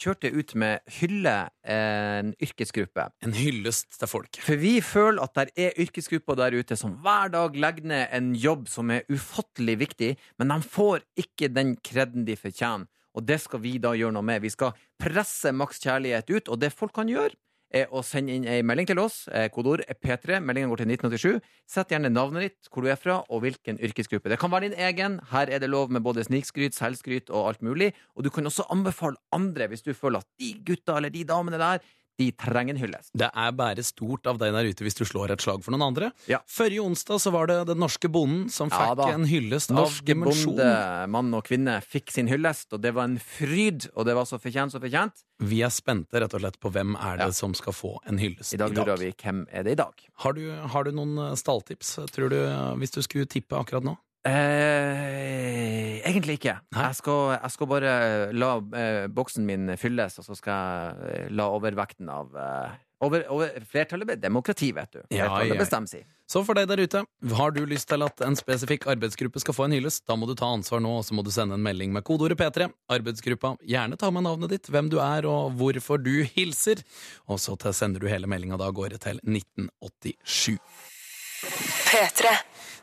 kjørte ut med Hylle, en yrkesgruppe. en hyllest til folket. For vi føler at det er yrkesgrupper der ute som hver dag legger ned en jobb som er ufattelig viktig, men de får ikke den kreden de fortjener. Og det skal vi da gjøre noe med. Vi skal presse maks kjærlighet ut, og det folk kan gjøre, er å sende inn ei melding til oss. Eh, Kodeord er P3. Meldingen går til 1987. Sett gjerne navnet ditt, hvor du er fra, og hvilken yrkesgruppe. Det kan være din egen. Her er det lov med både snikskryt, selvskryt og alt mulig. Og du kan også anbefale andre hvis du føler at de gutta eller de damene der, de trenger en hyllest. Det er bare stort av deg der ute hvis du slår et slag for noen andre. Ja. Førre onsdag så var det den norske bonden som Ja fikk da. en hyllest av Norske bonde, mann og kvinne, fikk sin hyllest, og det var en fryd. Og det var så fortjent, så fortjent. Vi er spente rett og slett på hvem er det Ja. som skal få en hyllest I dag I lurer vi hvem er det i dag. Har, du, har du noen eh, stalltips, tror du, hvis du skulle tippe akkurat nå? Eh, egentlig ikke. Jeg skal, jeg skal bare la eh, boksen min fylles, og så skal jeg eh, la overvekten av eh, over, over, Flertallet blir demokrati, vet du. Ja, Flertallet ja. bestemmer si. Så for deg der ute, har du lyst til at en spesifikk arbeidsgruppe skal få en hyllest, da må du ta ansvar nå, og så må du sende en melding med kodeordet P3. Arbeidsgruppa, gjerne ta med navnet ditt, hvem du er og hvorfor du hilser. Og så sender du hele meldinga da av gårde til 1987.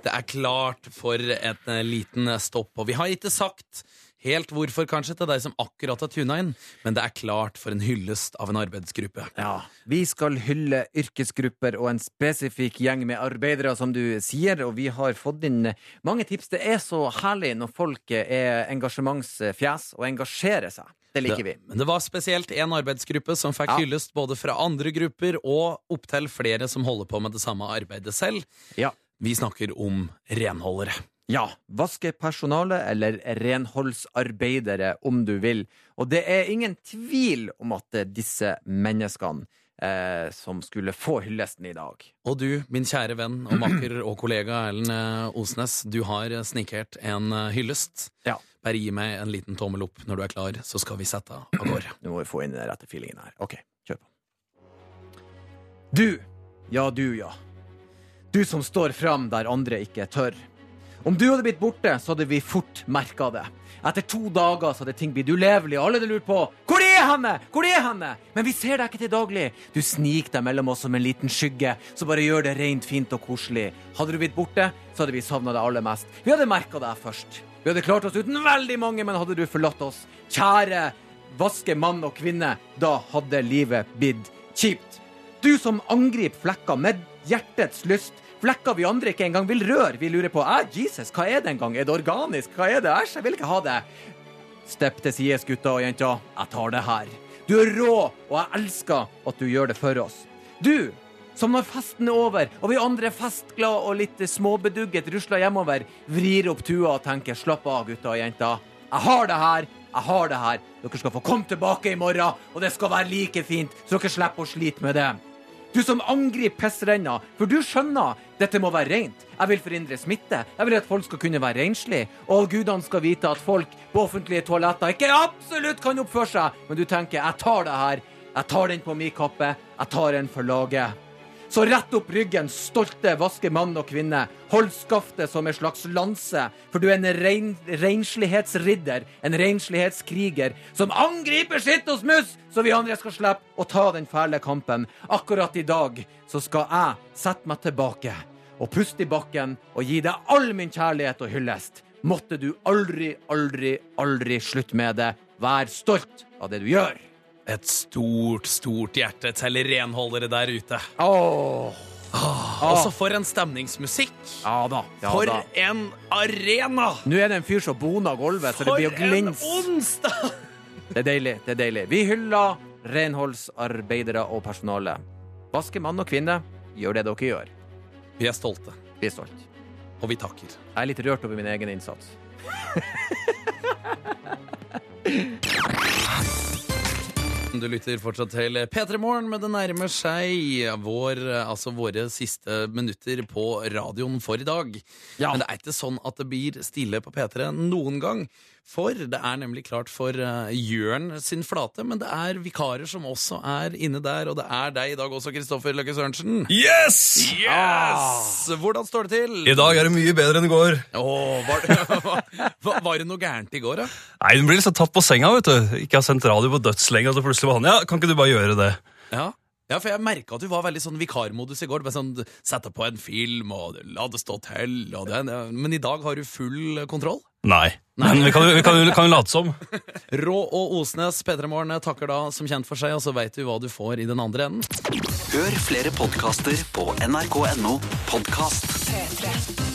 Det er klart for en eh, liten stopp, og vi har ikke sagt helt hvorfor, kanskje, til deg som akkurat har tuna inn, men det er klart for en hyllest av en arbeidsgruppe. Ja. Vi skal hylle yrkesgrupper og en spesifikk gjeng med arbeidere, som du sier, og vi har fått inn mange tips. Det er så herlig når folk er engasjementsfjes og engasjerer seg. Det liker vi. Det, men det var spesielt en arbeidsgruppe som fikk Ja. hyllest både fra andre grupper og opptil flere som holder på med det samme arbeidet selv. Ja. Vi snakker om renholdere. Ja, vaskepersonale eller renholdsarbeidere, om du vil. Og det er ingen tvil om at det er disse menneskene eh, som skulle få hyllesten i dag. Og du, min kjære venn og makker og kollega Ellen eh, Osnes, du har eh, snikert en eh, hyllest. Ja. Bare gi meg en liten tommel opp når du er klar, så skal vi sette av gårde. Nå må vi få inn den rette feelingen her. Ok, kjør på. Du, ja du, ja. Du som står fram der andre ikke tør. Om du hadde blitt borte, så hadde vi fort merka det. Etter to dager så hadde ting blitt ulevelig, og alle hadde lurt på hvor er henne? Hvor er henne? Men vi ser deg ikke til daglig. Du sniker deg mellom oss som en liten skygge, så bare gjør det rent fint og koselig. Hadde du blitt borte, så hadde vi savna deg aller mest. Vi hadde merka deg først. Vi hadde klart oss uten veldig mange, men hadde du forlatt oss, kjære vaske mann og kvinne, da hadde livet blitt kjipt. Du som angriper flekker med hjertets lyst. Flekker vi andre ikke engang vil røre. Vi lurer på eh, Jesus, hva er det engang? Er det organisk? Hva er det? Æsj, jeg vil ikke ha det. Stepp til sides, gutter og jenter. Jeg tar det her. Du er rå, og jeg elsker at du gjør det for oss. Du, som når festen er over, og vi andre festglade og litt småbedugget rusler hjemover, vrir opp tua og tenker slapp av, gutter og jenter. Jeg har det her. Jeg har det her. Dere skal få komme tilbake i morgen, og det skal være like fint, så dere slipper å slite med det. Du som angriper pissrenna, for du skjønner dette må være rent. Jeg vil forhindre smitte. Jeg vil at folk skal kunne være renslige. Og gudene skal vite at folk på offentlige toaletter ikke absolutt kan oppføre seg. Men du tenker 'jeg tar det her'. Jeg tar den på min kappe. Jeg tar den for laget. Så rett opp ryggen, stolte, vaske mann og kvinne. Hold skaftet som en slags lanse, for du er en rein, renslighetsridder, en renslighetskriger, som angriper skitt og smuss, så vi andre skal slippe å ta den fæle kampen. Akkurat i dag så skal jeg sette meg tilbake og puste i bakken og gi deg all min kjærlighet og hyllest. Måtte du aldri, aldri, aldri slutte med det. Vær stolt av det du gjør. Et stort, stort hjerte til renholdere der ute. Åh. Også for en stemningsmusikk. Ja da. Ja, For da. en arena! Nå er det en fyr som boner gulvet, så det For glins. For en onsdag! Det er deilig. det er deilig. Vi hyller renholdsarbeidere og personale. Vaske mann og kvinne, gjør det dere gjør. Vi er stolte, Vi er stolte. og vi takker. Jeg er litt rørt over min egen innsats. Du lytter fortsatt til P3 Morgen, men det nærmer seg vår, altså våre siste minutter på radioen for i dag. Ja. Men det er ikke sånn at det blir stille på P3 noen gang. For det er nemlig klart for uh, Jørn sin flate, men det er vikarer som også er inne der. Og det er deg i dag også, Kristoffer Løkke Sørensen. Yes! Yes! Hvordan står det til? I dag er det mye bedre enn i går. Åh, var, det, var, var det noe gærent i går, da? Nei, Hun blir liksom tatt på senga. vet du. Ikke har sendt radio på dødslenge, og så plutselig var han Ja, kan ikke du bare gjøre det? Ja. Ja, for jeg merka at du var veldig sånn vikarmodus i går. Bare sånn, Sette på en film og la det stå til. Og det, men i dag har du full kontroll. Nei. Men vi kan vi kan, vi kan jo late som. Rå og Osnes, P3 Morgen takker da som kjent for seg, og så veit du hva du får i den andre enden. Hør flere podkaster på nrk.no podkast. P3.